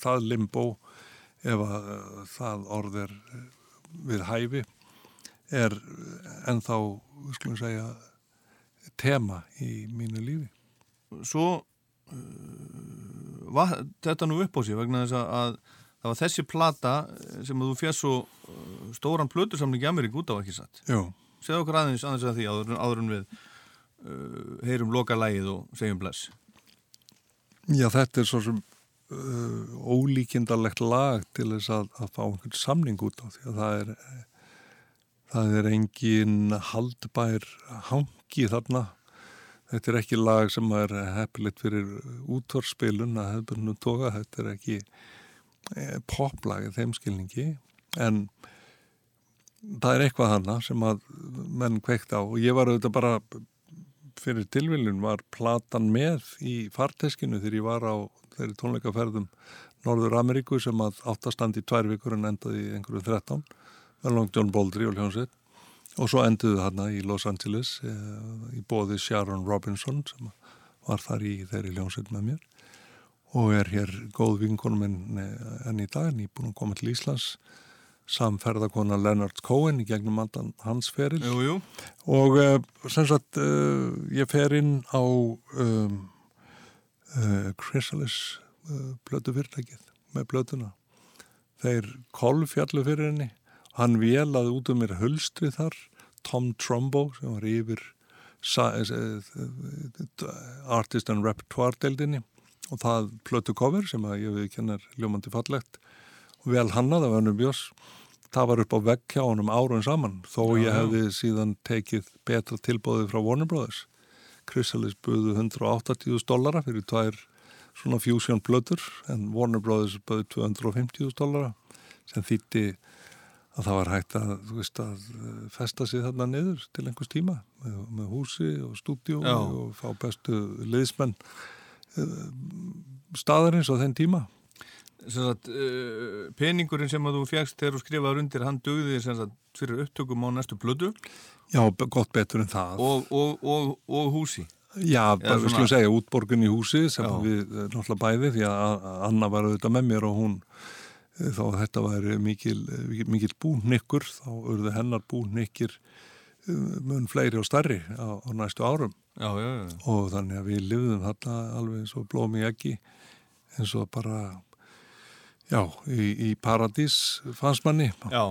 það limbó ef að uh, það orð er uh, við hæfi er ennþá, skulum segja, tema í mínu lífi. Svo uh, þetta nú upp á sig vegna þess að, að það var þessi plata sem þú fjast svo stóran plötusamling í Amerík út á ekki satt. Jú. Segðu okkur aðeins aðeins að því áður, áður en við uh, heyrum loka lægið og segjum bless. Já, þetta er svo sem uh, ólíkindalegt lag til þess að, að fá einhvern samning út á því að það er það er engin haldbær hangi þarna. Þetta er ekki lag sem er heppilegt fyrir útvarspilun að hefðbunum toga, þetta er ekki eh, poplag í þeim skilningi. En það er eitthvað hana sem að menn kveikt á og ég var auðvitað bara fyrir tilviljun var platan með í farteskinu þegar ég var á þeirri tónleikaferðum Norður Ameríku sem að áttastandi í tvær vikur en endaði í einhverju 13 með Long John Baldry og hljónsett og svo enduðu þarna í Los Angeles e, í bóði Sharon Robinson sem var þar í þeirri ljónsveit með mér og er hér góð vinkonum en, enn í dag, nýbúin að koma til Íslands samferðakona Leonard Cohen í gegnum allan hans feril. Jú, jú. og uh, sem sagt uh, ég fer inn á um, uh, Chrysalis blötu fyrirtækið með blötuna þeir kolfjallu fyrir henni. Hann vélaði út um mér hulstri þar Tom Trumbo sem var yfir artist and repertoire deildinni. Og það plötu cover sem að ég við kennar ljómandi fallegt. Og vel hannað af önnum bjós það var upp á vegg hjá honum árun saman þó Já, ég já. hefði síðan tekið betra tilbóðið frá Warner Brothers Chrysalis buðu 180.000 dollara fyrir tvær svona fusion blöður en Warner Brothers buðu 250.000 dollara sem þýtti að það var hægt að, veist, að eh, festa sig þarna niður til einhvers tíma með, með húsi og stúdíu Já. og fá bestu liðsmenn eh, staðarins á þenn tíma sagt, uh, peningurinn sem að þú fjagst þegar þú skrifaður undir, hann dugði sem sagt, fyrir upptökum á næstu blödu Já, gott betur en það og, og, og, og húsi. Já, Eða við svona- skulum segja útborgun í húsi sem Já. við eh, náttúrulega bæði því að Anna var auðvitað með mér og hún eh, þá þetta væri mikil, mikil búnnikkur þá urðu hennar búnnikkir mun fleiri og starri á, á næstu árum Já, já, já. og þannig að við lifðum þarna alveg eins og blómi ekki eins og bara já, í, í paradís fannst manni Já,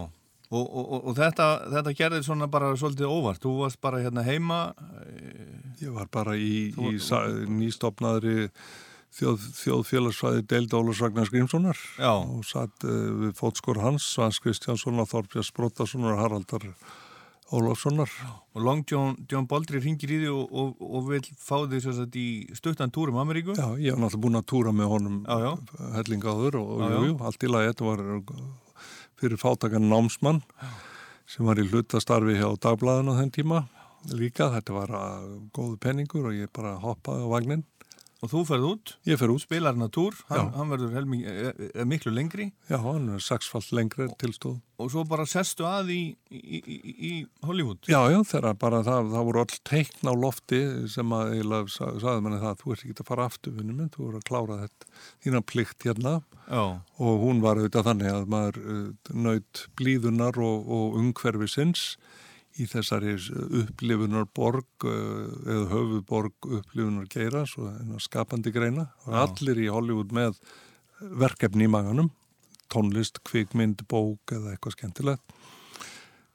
og, og, og, og þetta, þetta gerði svona bara svolítið óvart. Þú varst bara hérna heima. Ég var bara í, í nýstofnaðri þjóð, þjóðfélagsfræði deild Ólafs Ragnar Grímssonar Já. og satt uh, við fótskor hans, Svans Kristjánsson og Þorbjörns Brottarssonar og Haraldar Ólafssonar. Og Long John, John Baldry ringir í því og, og, og vil fá því sagt í stuttan túr um Ameríku. Já, ég hef náttúrulega búin að túra með honum Já, já. hellingaður og, og Já, jú, já. allt í lagi, þetta var fyrir fátakan námsmann sem var í hlutastarfi hjá dagblæðinu á þenn tíma líka, þetta var uh, góðu penningur og ég bara hoppaði á vagnin. Og þú ferð út, Ég fer út, spilar hann að túr, hann, hann verður helming, er, er miklu lengri. Já, hann er sexfalt lengri tilstóð. og svo bara sestu að í, í, í, í Hollywood. Já, já, þegar bara það, það voru all teikn á lofti sem að sa- sagði manni það, þú ert ekki að fara aftur vinnu minn, þú voru að klára þetta þína plikt hérna. Já, og hún var auðvitað þannig að maður uh, naut blíðunar og, og umhverfisins í þessari upplifunar borg uh, eða höfuborg upplifunar geira, svo skapandi greina. Og allir í Hollywood með verkefni í maganum. Tónlist, kvikmynd, bók eða eitthvað skemmtilegt.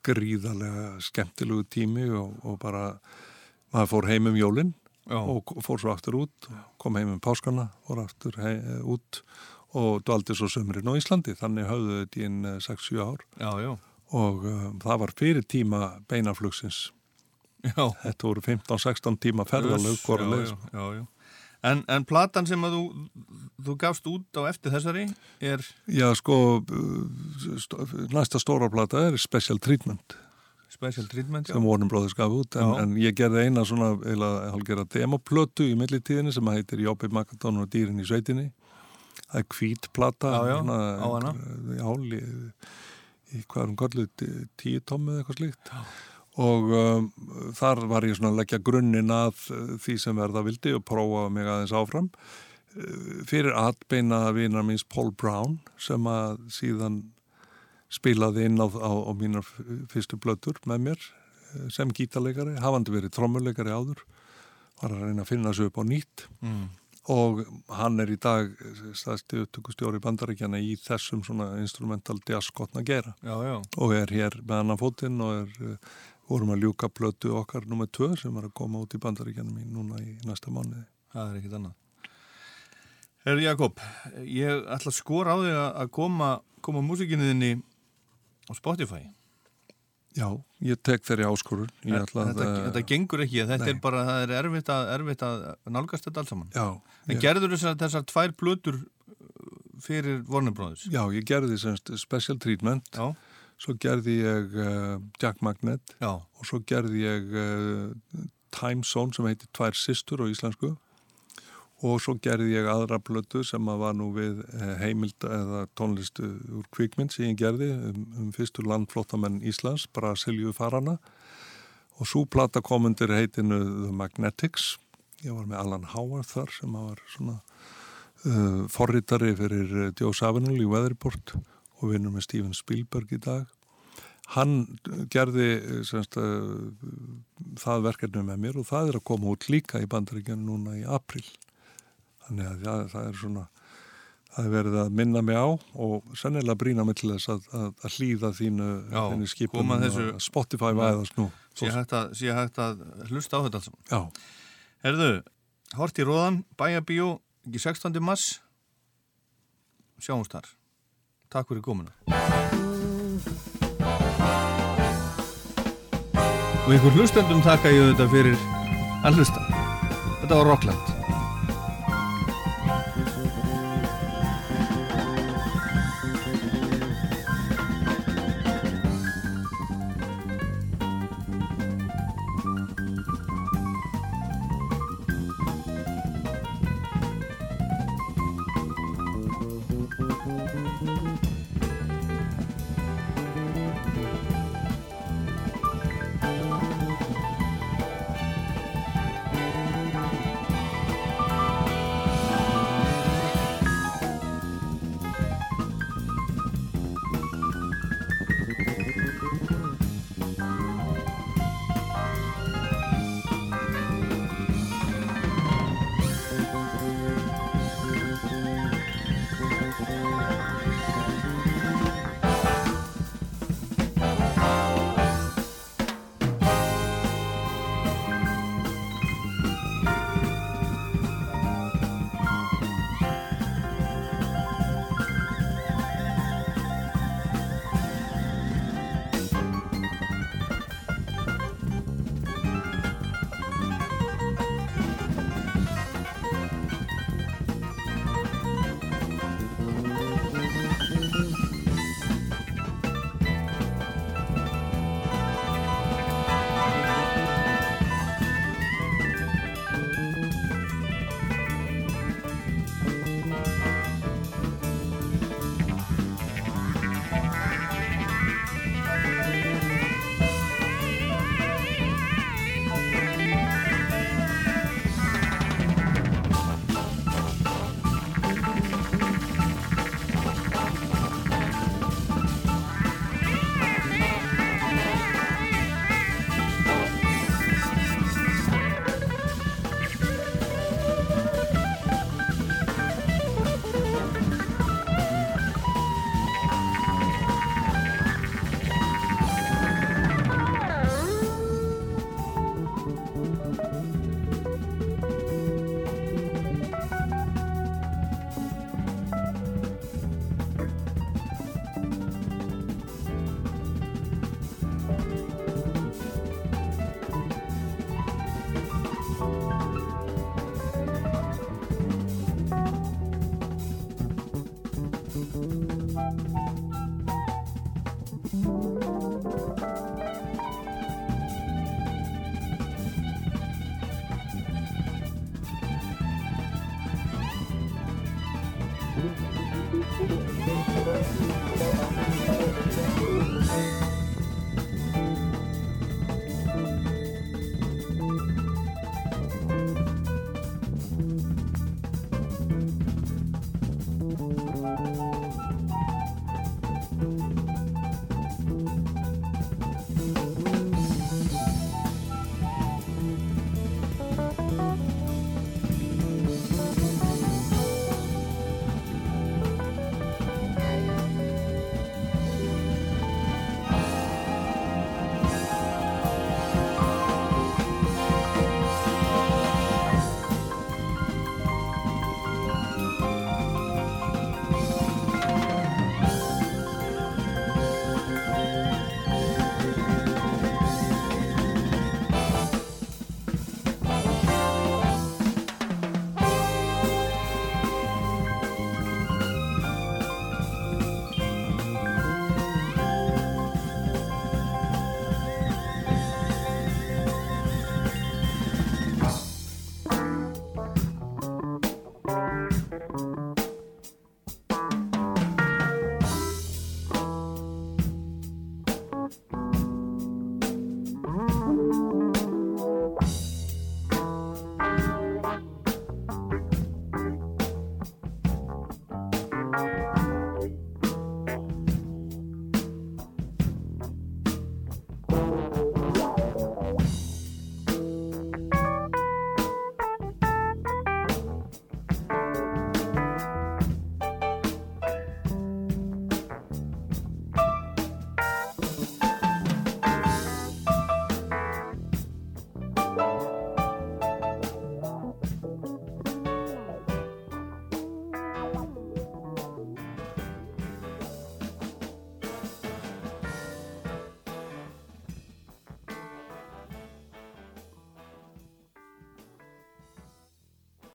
Gríðarlega skemmtilegu tími og, og bara maður fór heim um jólinn og fór svo aftur út, kom heim um páskana, fór aftur hei, út og dvaldi svo sömurinn á Íslandi, þannig höfðu þetta í einn 6-7 ár. Já, já, og um, það var fyrir tíma beinaflugsins. já. Þetta voru 15-16 tíma ferðalög já, já, sko. já, já. En, en platan sem að þú, þú gafst út á eftir þessari er, Já, sko, uh, st næsta stóra plata er Special Treatment Special Treatment, já. sem Warner Brothers gaf út, en, Já. en ég gerði eina svona, eða hálfgerða demoplötu í millitíðinni sem heitir Jópi Makadón og dýrin í sveitinni. Það er hvít plata. Já, já, svona, á hana. Já, í, í hvað er hún kalluð, tíu tommu eða eitthvað slíkt. Og um, þar var ég svona að leggja grunninn að uh, því sem verða vildi og prófa mig aðeins áfram. Uh, fyrir atbeina vinar míns Paul Brown sem að síðan spilaði inn á, á, á mínar fyrstu blötur með mér eh, sem gítarleikari, hafandi verið trommuleikari áður, var að reyna að finna þessu upp á nýtt Mm. Og hann er í dag stæðsti upptökustjóri bandaríkjana í þessum svona instrumental jazzgotna gera Já, já, og er hér með annan fótinn og er, eh, vorum að ljúka blötu okkar nummer 2 sem er að koma út í bandaríkjana mín núna í næsta mánuði. það er ekkit annað. Herri Jakob, ég ætla að skora á þig að- koma, koma músikinni þinni á Spotify. Já, ég tek þeirri áskorun. Ætla að, Þetta, eh, þetta gengur ekki, þetta nei. er bara, það er erfitt að, erfitt að nálgast þetta alls saman. Já, En ég- gerður þessar, þessar tvær blötur fyrir Warner Brothers? Já, ég gerði semst Special Treatment, Já, svo gerði ég uh, Jack Magnet já, og svo gerði ég uh, Time Zone sem heitir Tvær Sistur á íslensku og svo gerði ég aðra blötu sem að var nú við uh, heimild eða tónlistu úr kvikmynd sem ég gerði um, um fyrstur landflottamenn Íslands, Brasilíu farana og svo plata kom undir heitinu The Magnetics. Ég var með Alan Howard þar sem var svona uh, forritari fyrir Joe Savinul í Weatherport og vinnur með Steven Spielberg í dag. Hann gerði semst, uh, það verkefni með mér og það er að koma út líka í bandaríkjanu núna í april þannig að ja, það er svona það er verið að minna mig á og sennilega brína mig til þess að, að, að hlýða þínu, Já, þínu og Spotify væðast nú sé hægt, hægt að hlusta á þetta alls. Já. Herðu, hort í róðan, bæjabíó, ekki 16. mass, sjáumst þar. Takk fyrir komuna. Og ykkur hlustendum taka ég þetta fyrir að hlusta. Þetta var Rockland.